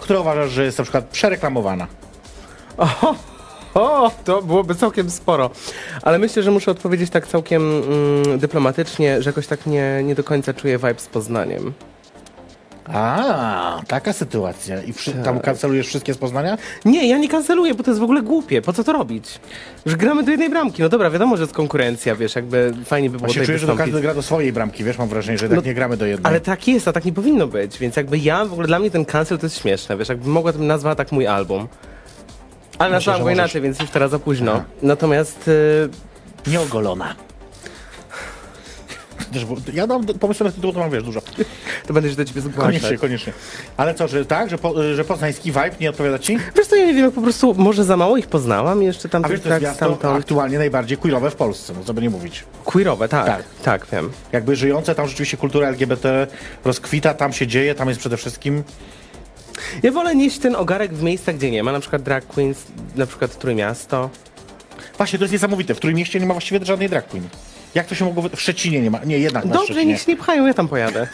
Która uważasz, że jest na przykład przereklamowana? O, to byłoby całkiem sporo. Ale myślę, że muszę odpowiedzieć tak całkiem mm, dyplomatycznie, że jakoś tak nie, nie do końca czuję vibe z Poznaniem. A, taka sytuacja. I wszy- tam kancelujesz wszystkie z Poznania? Nie, ja nie kanceluję, bo to jest w ogóle głupie. Po co to robić? Że gramy do jednej bramki. No dobra, wiadomo, że jest konkurencja, wiesz, jakby fajnie by było Właśnie tutaj czuję, że to wystąpić. każdy gra do swojej bramki, wiesz, mam wrażenie, że tak No, nie gramy do jednej. Ale tak jest, a tak nie powinno być, więc jakby ja, w ogóle dla mnie ten cancel to jest śmieszne, wiesz, jakby mogła to nazwała tak mój album. Ale nazwałam go możesz- inaczej, więc już teraz za późno. Aha. Natomiast y, Nieogolona. Ja mam pomysły na tytuł, to mam wiesz, dużo. To będę się do ciebie zgłaszać. Koniecznie, koniecznie. Ale co, że tak, że, po, że poznański vibe nie odpowiada ci? Wiesz co, ja nie wiem, jak po prostu może za mało ich poznałam i jeszcze tam A wiesz, to jest tak miasto stamtąd. aktualnie najbardziej queerowe w Polsce, no co by nie mówić. Queerowe, tak, Tak. tak, wiem. Jakby żyjące, tam rzeczywiście kultura LGBT rozkwita, tam się dzieje, tam jest przede wszystkim... Ja wolę nieść ten ogarek w miejscach, gdzie nie ma, na przykład drag queens, na przykład Trójmiasto. Właśnie, to jest niesamowite. W którym mieście nie ma właściwie żadnej drag queen. Jak to się mogło... W Szczecinie nie ma. Nie, jednak na Dobrze, Szczecinie. niech się nie pchają, ja tam pojadę.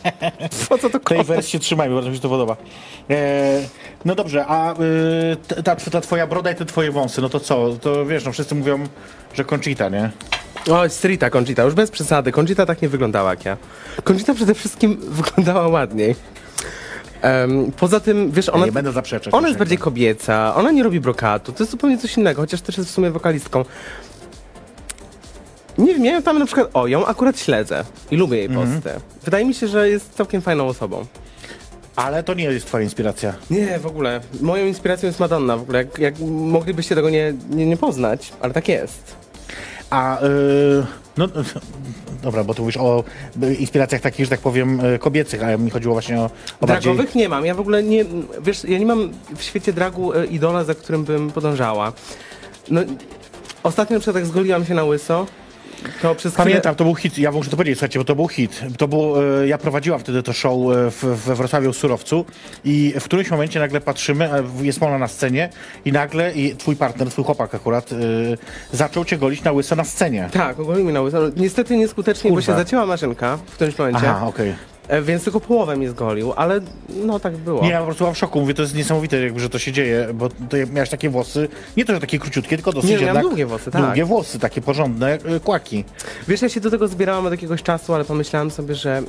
*laughs* po co to Tej komu? wersji trzymajmy, bardzo mi się to podoba. E, no dobrze, a y, t- ta, ta twoja broda i te twoje wąsy, no to co? To wiesz, no wszyscy mówią, że Conchita, nie? O, Strita Conchita, już bez przesady. Conchita tak nie wyglądała jak ja. Conchita przede wszystkim *laughs* wyglądała ładniej. Em, poza tym, wiesz, Ja ona, nie będę zaprzeczać. ona jest bardziej kobieca, ona nie robi brokatu, to jest zupełnie coś innego, chociaż też jest w sumie wokalistką. Nie wiem, ja ją tam na przykład, o, ją akurat śledzę i lubię jej Mhm. posty. Wydaje mi się, że jest całkiem fajną osobą. Ale to nie jest twoja inspiracja. Nie, w ogóle. Moją inspiracją jest Madonna, w ogóle. Jak, jak moglibyście tego nie, nie, nie poznać, ale tak jest. A, y, no, dobra, bo tu mówisz o y, inspiracjach takich, że tak powiem, y, kobiecych, a mi chodziło właśnie o, o bardziej... Dragowych nie mam. Ja w ogóle nie. Wiesz, ja nie mam w świecie dragu e, idola, za którym bym podążała. No, ostatnio na przykład jak zgoliłam się na łyso, to przez chwilę... Pamiętam, to był hit, ja muszę to powiedzieć, słuchajcie, bo to był hit. To było, e, ja prowadziłam wtedy to show e, w, we Wrocławiu w Surowcu i w którymś momencie nagle patrzymy, a jest ona na scenie i nagle i twój partner, twój chłopak akurat, e, zaczął cię golić na łyso na scenie. Tak, ogolił mi na łyso. No, niestety nieskutecznie, bo Kurwa. się zacięła maszynka w którymś momencie, Aha, okej. e, więc tylko połowę mi zgolił, ale no tak było. Nie, ja po prostu byłam w szoku, mówię, to jest niesamowite, jakby, że to się dzieje, bo to miałeś takie włosy, nie to, że takie króciutkie, tylko dosyć Nie, miałam jednak... długie włosy, tak. Długie włosy, takie porządne e, kłaki. Wiesz, ja się do tego zbierałam od jakiegoś czasu, ale pomyślałam sobie, że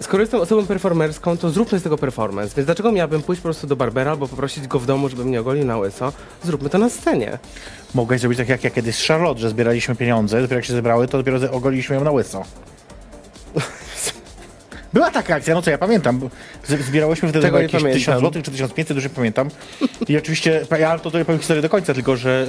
skoro jestem osobą performerską, to zróbmy z tego performance. Więc dlaczego miałabym pójść po prostu do barbera albo poprosić go w domu, żeby mnie ogolił na łyso? Zróbmy to na scenie. Mogłeś zrobić tak jak ja kiedyś z Charlotte, że zbieraliśmy pieniądze, dopiero jak się zebrały, to dopiero ogoliliśmy ją na łyso. *laughs* Była taka akcja, no co ja pamiętam. Zbierałyśmy wtedy Tego jakieś pamiętam. 1000 zł czy 1500, już nie pamiętam. I oczywiście, ja to tutaj powiem historię do końca, tylko że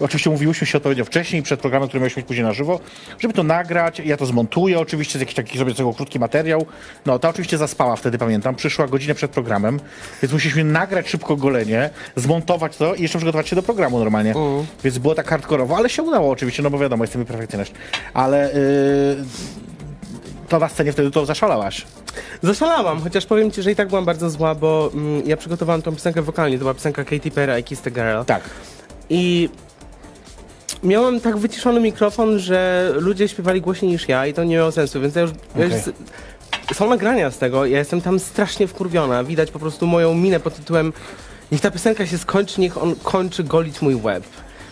y, oczywiście mówiłyśmy się odpowiednio wcześniej, przed programem, który mieliśmy mieć później na żywo, żeby to nagrać, ja to zmontuję, oczywiście z jakiś taki sobie tego krótki materiał. No, ta oczywiście zaspała wtedy, pamiętam, przyszła godzinę przed programem, więc musieliśmy nagrać szybko golenie, zmontować to i jeszcze przygotować się do programu normalnie. Więc było tak hardkorowo, ale się udało oczywiście, no bo wiadomo, jestem perfekcjonist. Ale y, to na scenie wtedy to zaszalałaś. Zaszalałam, chociaż powiem ci, że i tak byłam bardzo zła, bo mm, ja przygotowałam tą piosenkę wokalnie. To była piosenka Katy Perry, I Kiss the Girl. Tak. I miałam tak wyciszony mikrofon, że ludzie śpiewali głośniej niż ja i to nie miało sensu, więc ja już... Ja już są nagrania z tego, ja jestem tam strasznie wkurwiona. Widać po prostu moją minę pod tytułem niech ta piosenka się skończy, niech on kończy golić mój łeb.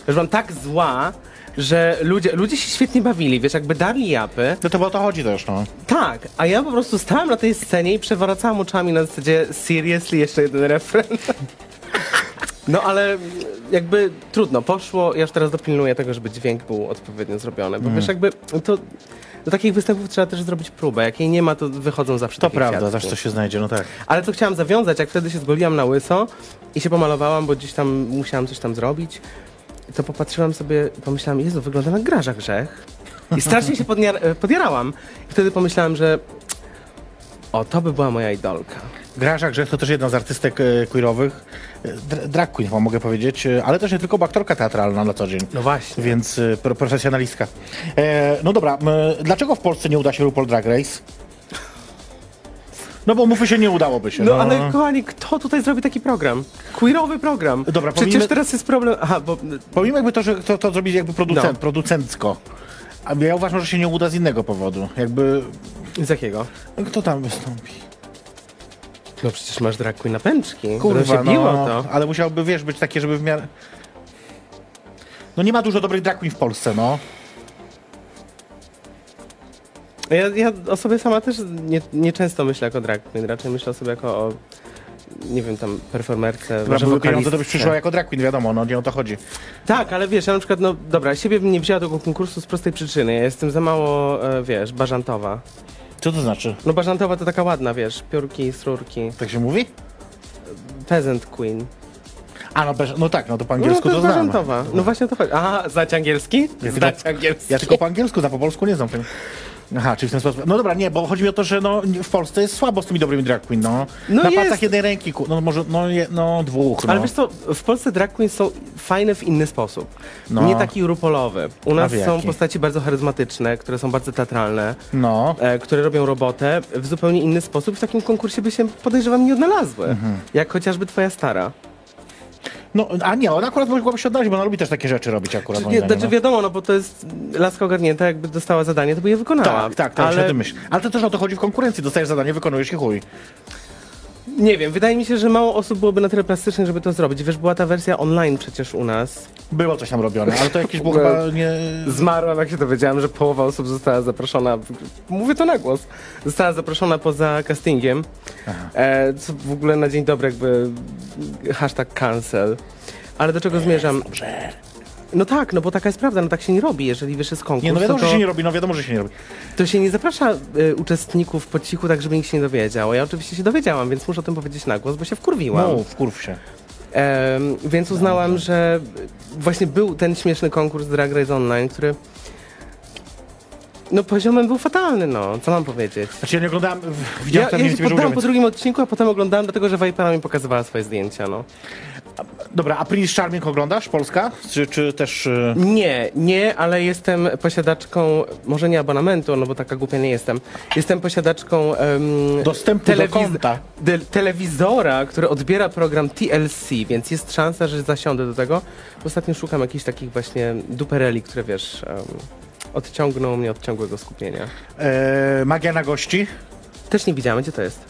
Już byłam tak zła, że ludzie, ludzie się świetnie bawili, wiesz, jakby dali japy. No to bo o to chodzi też, no. Tak, a ja po prostu stałam na tej scenie i przewracałam oczami na zasadzie seriously jeszcze jeden refren. *laughs* No ale jakby trudno, poszło, ja już teraz dopilnuję tego, żeby dźwięk był odpowiednio zrobiony, bo wiesz jakby to do takich występów trzeba też zrobić próbę, jak jej nie ma to wychodzą zawsze To prawda, kwiatki. zawsze to się znajdzie, no tak. Ale co chciałam zawiązać, jak wtedy się zgoliłam na łyso i się pomalowałam, bo gdzieś tam musiałam coś tam zrobić, to popatrzyłam sobie pomyślałam, Jezu, wygląda na Graża Grzech. I strasznie się podniar- e, podjarałam. I wtedy pomyślałam, że o, to by była moja idolka. Graża Grzech to też jedna z artystek e, queerowych, e, dra- drag queen wam mogę powiedzieć, e, ale też nie tylko, bo aktorka teatralna na co dzień. No właśnie. Więc e, pro, profesjonalistka. E, no dobra, m, dlaczego w Polsce nie uda się RuPaul Drag Race? No bo mówmy się, nie udałoby się. No ale kochani, kto tutaj zrobi taki program? Queerowy program. Dobra, Przecież pomijmy- teraz jest problem... Aha, bo... Pomimo jakby to, że to, to zrobić jakby producent, No. producencko. A ja uważam, że się nie uda z innego powodu. Jakby, Z jakiego? no kto tam wystąpi? No przecież masz drag queen na pęczki. Kurwa, się biło no, to. ale musiałby, wiesz, być takie, żeby w miarę... No nie ma dużo dobrych drag queen w Polsce, no. Ja, ja o sobie sama też nie, nie często myślę jako drag queen, raczej myślę o sobie jako o, nie wiem, tam performerce, Dobra, może pieniądze, to byś przyszła jako drag queen, wiadomo, no nie o to chodzi. Tak, ale wiesz, ja na przykład, no dobra, siebie bym nie wzięła do tego konkursu z prostej przyczyny. Ja jestem za mało, e, wiesz, bażantowa. Co to znaczy? No bażantowa to taka ładna, wiesz, piórki, srurki, Tak się mówi? peasant queen. A, no, bez, no tak, no to po No angielsku to to jest znam. bażantowa. No właśnie o to chodzi. Aha, znać angielski? Znać tylko- angielski. Ja tylko po angielsku, na po polsku nie znam. Aha, czyli w ten sposób. No dobra, nie, bo chodzi mi o to, że no, w Polsce jest słabo z tymi dobrymi drag queen, no. No Na jest. palcach jednej ręki, ku- no może, no, je, no dwóch, no. Ale wiesz co, w Polsce drag queens są fajne w inny sposób. No. Nie taki rupolowy. U nas w są jaki? postaci bardzo charyzmatyczne, które są bardzo teatralne, No. e, które robią robotę w zupełnie inny sposób. W takim konkursie by się, podejrzewam, nie odnalazły. Mhm. Jak chociażby twoja stara. No. A nie, ona akurat mogłaby się odnaleźć, bo ona lubi też takie rzeczy robić akurat. moim Nie, zdaniem, znaczy no. wiadomo, no bo to jest laska ogarnięta, jakby dostała zadanie, to by je wykonała. Tak, tak, tak, ale ale... myśl. Ale to też o to chodzi w konkurencji. Dostajesz zadanie, wykonujesz i chuj. Nie wiem, wydaje mi się, że mało osób byłoby na tyle plastycznych, żeby to zrobić. Wiesz, była ta wersja online przecież u nas. Było coś tam robione, ale to jakieś *laughs* było chyba nie... Zmarłam, jak się dowiedziałam, że połowa osób została zaproszona. Mówię to na głos. Została zaproszona poza castingiem. E, co w ogóle na dzień dobry jakby hashtag cancel. Ale do czego zmierzam? No tak, no bo taka jest prawda, no tak się nie robi, jeżeli wiesz, jest konkurs, Nie, no wiadomo, to, że się nie robi, no wiadomo, że się nie robi. to się nie zaprasza y, uczestników po cichu, tak żeby nikt się nie dowiedział. Ja oczywiście się dowiedziałam, więc muszę o tym powiedzieć na głos, bo się wkurwiłam. No, wkurw się. Więc uznałam, że właśnie był ten śmieszny konkurs Drag Race Online, który no poziomem był fatalny, no, co mam powiedzieć. Znaczy ja nie oglądałem, Ja, widziałem ja ten się poddałam po drugim odcinku, a potem oglądałem, dlatego że Vipera mi pokazywała swoje zdjęcia, no. Dobra, a Prince Charming oglądasz? Polska? Czy, czy też... y, Nie, nie, ale jestem posiadaczką, może nie abonamentu, no bo taka głupia nie jestem. Jestem posiadaczką um, Dostępu do konta. de- telewizora, który odbiera program TLC, więc jest szansa, że zasiądę do tego. Ostatnio szukam jakichś takich właśnie dupereli, które wiesz, em, odciągną mnie od ciągłego skupienia. E, Magia na gości? Też nie widziałem, gdzie to jest.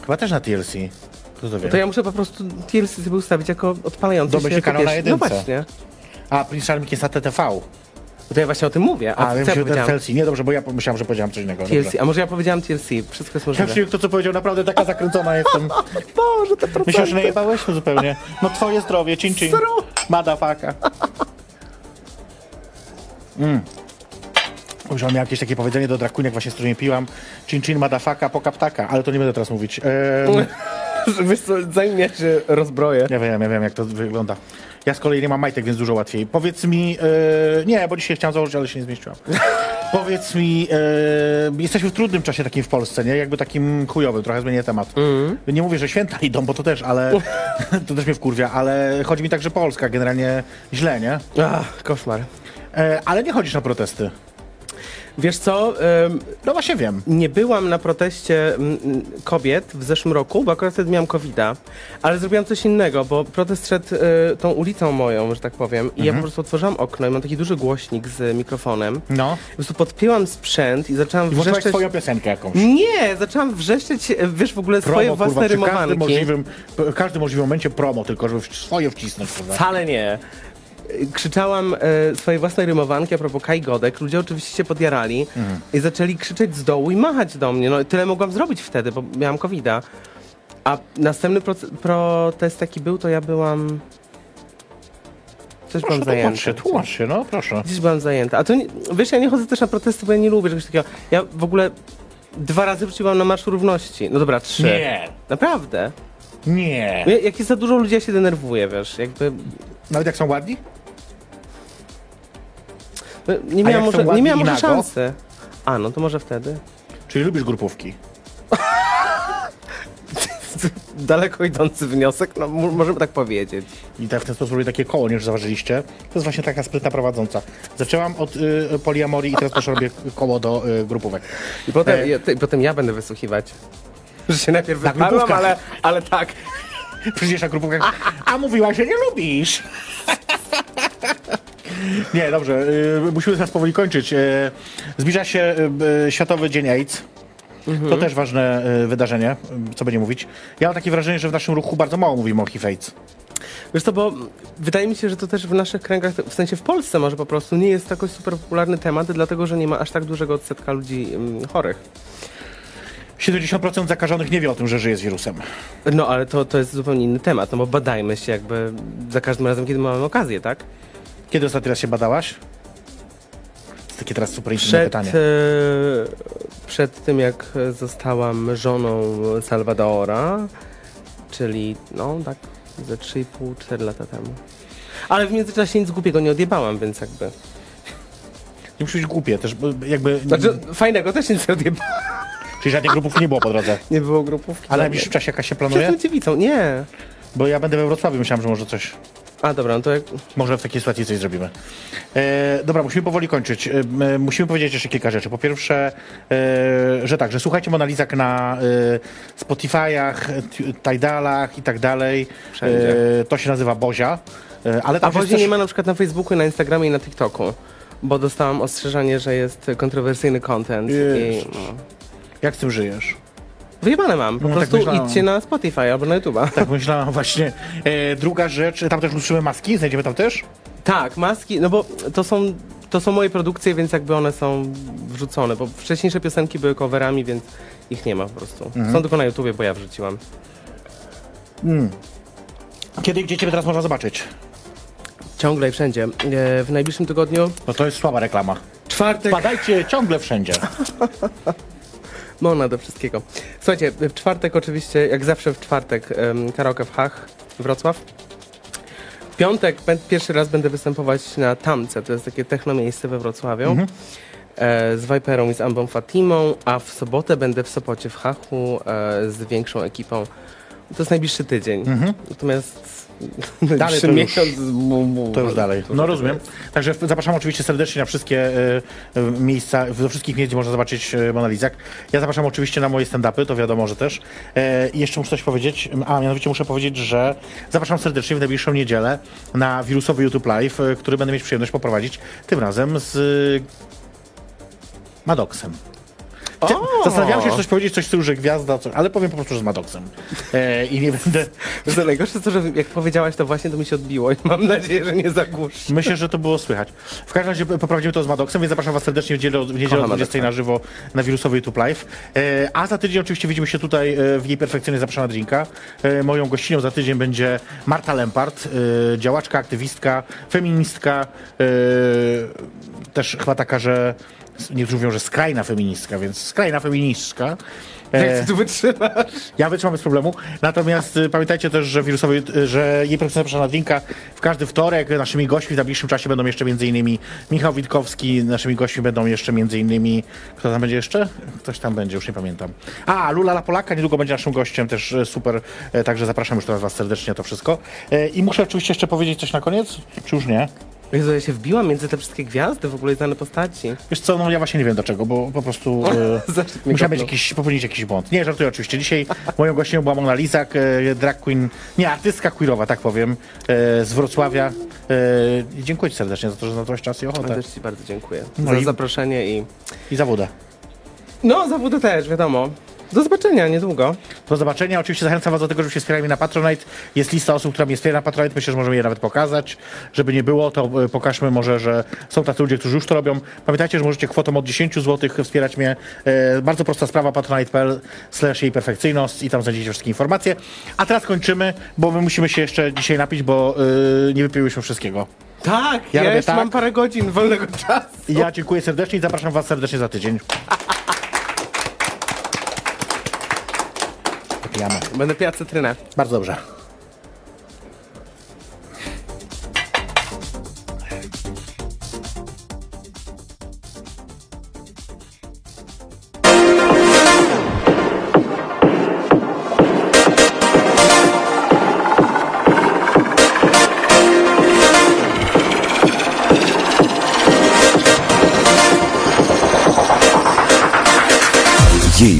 Chyba też na TLC. Kto to wie? To ja muszę po prostu TLC sobie ustawić jako odpalający Domyśl się kanał na wiesz, No jedynce. właśnie. A, Prince Charming jest na TTV. No to ja właśnie o tym mówię. A, A, wiem, ja że powiedziałam? TLC. Nie, dobrze, bo ja pomyślałem, że powiedziałem coś innego. TLC. Dobrze. A może ja powiedziałam TLC? Wszystko jest Ja możliwe. przyjąłem to, co powiedział, naprawdę taka zakręcona jestem. *laughs* Boże, te procenty. Myślę, że najebałeś to zupełnie. No twoje zdrowie, cin cin. Madafaka. Mm. Już mam jakieś takie powiedzenie do drakunek właśnie, z którymi piłam. Cin cin, madafaka, pokaptaka. Ale to nie będę teraz mówić. Ehm, *laughs* Wiesz co, zanim ja się rozbroję. ja wiem, ja wiem, jak to wygląda. Ja z kolei nie mam majtek, więc dużo łatwiej. Powiedz mi... E, nie, bo dzisiaj chciałem założyć, ale się nie zmieściłam. *laughs* Powiedz mi, e, jesteśmy w trudnym czasie takim w Polsce, nie? Jakby takim chujowym, trochę zmienię temat. Nie mówię, że święta *laughs* idą, bo to też, ale *laughs* to też mnie wkurwia, ale chodzi mi tak, że Polska generalnie źle, nie? Ach, koszmar. E, ale nie chodzisz na protesty. Wiesz co, No właśnie wiem. nie byłam na proteście kobiet w zeszłym roku, bo akurat wtedy miałam covid ale zrobiłam coś innego, bo protest szedł y, tą ulicą moją, że tak powiem, i ja po prostu otworzyłam okno i mam taki duży głośnik z mikrofonem. No. Po prostu podpięłam sprzęt i zaczęłam I wrzeszczeć... swoją piosenkę jakąś. Nie, zaczęłam wrzeszczeć, e, wiesz, w ogóle swoje Promo, własne kurwa, każdym rymowanki. możliwym, w każdym możliwym momencie promo, tylko żeby swoje wcisnąć. Wcale nie. Krzyczałam e, swoje własne rymowanki a propos Kai Godek. Ludzie oczywiście się podjarali i zaczęli krzyczeć z dołu i machać do mnie. No tyle mogłam zrobić wtedy, bo miałam covid -a. a następny protest jaki był, to ja byłam... Coś byłam Proszę, zajęta. tłumacz się, tłumacz się, no proszę. Gdzieś byłam zajęta. A to nie, wiesz, ja nie chodzę też na protesty, bo ja nie lubię czegoś takiego. Ja w ogóle dwa razy wróciłam na Marsz Równości. No dobra, trzy. Nie, Naprawdę. nie. Ja- Jak jest za dużo ludzi, ja się denerwuję, wiesz, jakby... Nawet jak są ładni? No, Nie miałam może, nie miałam może nago? szansy. A, no to może wtedy. Czyli lubisz grupówki? *laughs* Daleko idący wniosek, no możemy tak powiedzieć. I tak w ten sposób robię takie koło, nie że zauważyliście. To jest właśnie taka sprytna prowadząca. Zaczęłam od y, poliamorii i teraz też robię koło do y, grupówek. I potem, E. ja, ty, potem ja będę wysłuchiwać. Że się najpierw Na wyparłam, ale, ale tak. Przecież na grupówkach, a mówiłaś, że nie lubisz. *laughs* *laughs* Nie, dobrze, y, musimy teraz powoli kończyć. Y, zbliża się y, Światowy Dzień AIDS. To też ważne wydarzenie, co będzie mówić. Ja mam takie wrażenie, że w naszym ruchu bardzo mało mówimy o HIV AIDS. Wiesz co, bo wydaje mi się, że to też w naszych kręgach, w sensie w Polsce może po prostu nie jest jakoś super popularny temat, dlatego że nie ma aż tak dużego odsetka ludzi chorych. 70% zakażonych nie wie o tym, że żyje z wirusem. No ale to, to jest zupełnie inny temat, no bo badajmy się jakby za każdym razem, kiedy mamy okazję, tak? Kiedy ostatni raz się badałaś? To takie teraz super Przed, pytanie. e, przed tym, jak zostałam żoną Salvadora, czyli no tak ze 3,5-4 lata temu. Ale w międzyczasie nic głupiego nie odjebałam, więc jakby... Nie musi być głupie, też jakby... Znaczy, fajnego też nic nie odjeba. Czyli żadnych grupów nie było po drodze. *laughs* Nie było grupówki. Ale w najbliższym czasie jakaś się Przed planuje? Dziewicą, nie. Bo ja będę we Wrocławiu, myślałem, że może coś... A dobra, no to jak... Może w takiej sytuacji coś zrobimy. E, dobra, musimy powoli kończyć. E, m, musimy powiedzieć jeszcze kilka rzeczy. Po pierwsze, e, że tak, że słuchajcie Monalizak na e, Spotify'ach, Tidalach i tak dalej. E, to się nazywa Bozia. E, ale A tam jest właśnie też... nie ma na przykład na Facebooku, na Instagramie i na TikToku. Bo dostałam ostrzeżenie, że jest kontrowersyjny content. I, no. Jak z tym żyjesz? Wyjebane mam. Po No, tak prostu myślałem. idźcie na Spotify albo na YouTube'a. Tak myślałam właśnie. E, druga rzecz, tam też użyczymy maski, znajdziemy tam też? Tak, maski, no bo to są, to są moje produkcje, więc jakby one są wrzucone, bo wcześniejsze piosenki były coverami, więc ich nie ma po prostu. Mhm. Są tylko na YouTubie, bo ja wrzuciłam. Kiedy i gdzie ciebie teraz można zobaczyć? Ciągle i wszędzie. E, w najbliższym tygodniu, No to jest słaba reklama. czwartek, Badajcie ciągle wszędzie. *laughs* Mona do wszystkiego. Słuchajcie, w czwartek oczywiście, jak zawsze w czwartek, em, karaoke w Hach, Wrocław. W piątek pierwszy raz będę występować na Tamce, to jest takie techno miejsce we Wrocławiu. E, z Viperą i z Ambą Fatimą, a w sobotę będę w Sopocie w Hachu e, z większą ekipą. To jest najbliższy tydzień. Natomiast najbliższy to już- miesiąc... bu- bu- To już dalej. No rozumiem. Także zapraszam oczywiście serdecznie na wszystkie e, miejsca, do wszystkich miejsc, gdzie można zobaczyć e, Monalizak. Ja zapraszam oczywiście na moje stand-upy, to wiadomo, że też. I jeszcze muszę coś powiedzieć, a mianowicie muszę powiedzieć, że zapraszam serdecznie w najbliższą niedzielę na wirusowy YouTube Live, który będę mieć przyjemność poprowadzić tym razem z Madoxem. Chcia- Zastanawiałem się, czy coś powiedzieć, coś w stylu, że gwiazda, coś, ale powiem po prostu, że z Madoxem. E, I nie będę... *laughs* Co, najgorsze to, że jak powiedziałaś to właśnie, to mi się odbiło i mam nadzieję, że nie zagłuszy. Myślę, że to było słychać. W każdym razie poprowadzimy to z Madoxem, więc zapraszam Was serdecznie w niedzielę, w niedzielę o Kocham 20 Maddoxa. na żywo na wirusowy YouTube Live. E, a za tydzień oczywiście widzimy się tutaj e, w jej perfekcyjnie zapraszana drinka. E, moją gościnią za tydzień będzie Marta Lempart, e, działaczka, aktywistka, feministka, e, też chyba taka, że niektórzy mówią, że skrajna feministka, więc skrajna feministka. *laughs* E, Jak ty tu wytrzymasz? ja wytrzymam bez problemu. Natomiast y, pamiętajcie też, że wirusowy, że jej profesjonalna zapraszana drinka w każdy wtorek naszymi gośćmi w najbliższym czasie będą jeszcze m.in. Michał Witkowski, naszymi gośćmi będą jeszcze m.in. Kto tam będzie jeszcze? Ktoś tam będzie, już nie pamiętam. A, Lula La Polaka niedługo będzie naszym gościem, też y, super, y, także zapraszam już teraz was serdecznie to wszystko. I muszę oczywiście jeszcze powiedzieć coś na koniec, czy już nie? Jezu, ja się wbiłam między te wszystkie gwiazdy, w ogóle znane postaci. Wiesz co, no ja właśnie nie wiem dlaczego, bo po prostu... *laughs* Musiałem mieć kopnął. jakiś, popełnić jakiś błąd. Nie, żartuję oczywiście. Dzisiaj *laughs* moją gościnią była Mona Lizak, e, drag queen, nie, artystka queerowa, tak powiem, e, z Wrocławia. E, i dziękuję ci serdecznie za to, że znalazłeś czas i Ja ochotę. też ci bardzo dziękuję No za i- zaproszenie i... I zawodę. No, zawodu też, wiadomo. Do zobaczenia niedługo. Do zobaczenia. Oczywiście zachęcam was do tego, żebyście wspierali mnie na Patronite. Jest lista osób, która mnie wspiera na Patronite. Myślę, że możemy je nawet pokazać. Żeby nie było, to e, pokażmy może, że są tacy ludzie, którzy już to robią. Pamiętajcie, że możecie kwotą od 10 zł wspierać mnie. E, bardzo prosta sprawa, patronite.pl slash jej perfekcyjność i tam znajdziecie wszystkie informacje. A teraz kończymy, bo my musimy się jeszcze dzisiaj napić, bo e, nie wypiłyśmy wszystkiego. Tak, Ja ja, robię jeszcze tak. mam parę godzin wolnego czasu. Ja dziękuję serdecznie i zapraszam was serdecznie za tydzień. *laughs* Popijamy. Będę pijać cytrynę. Bardzo dobrze.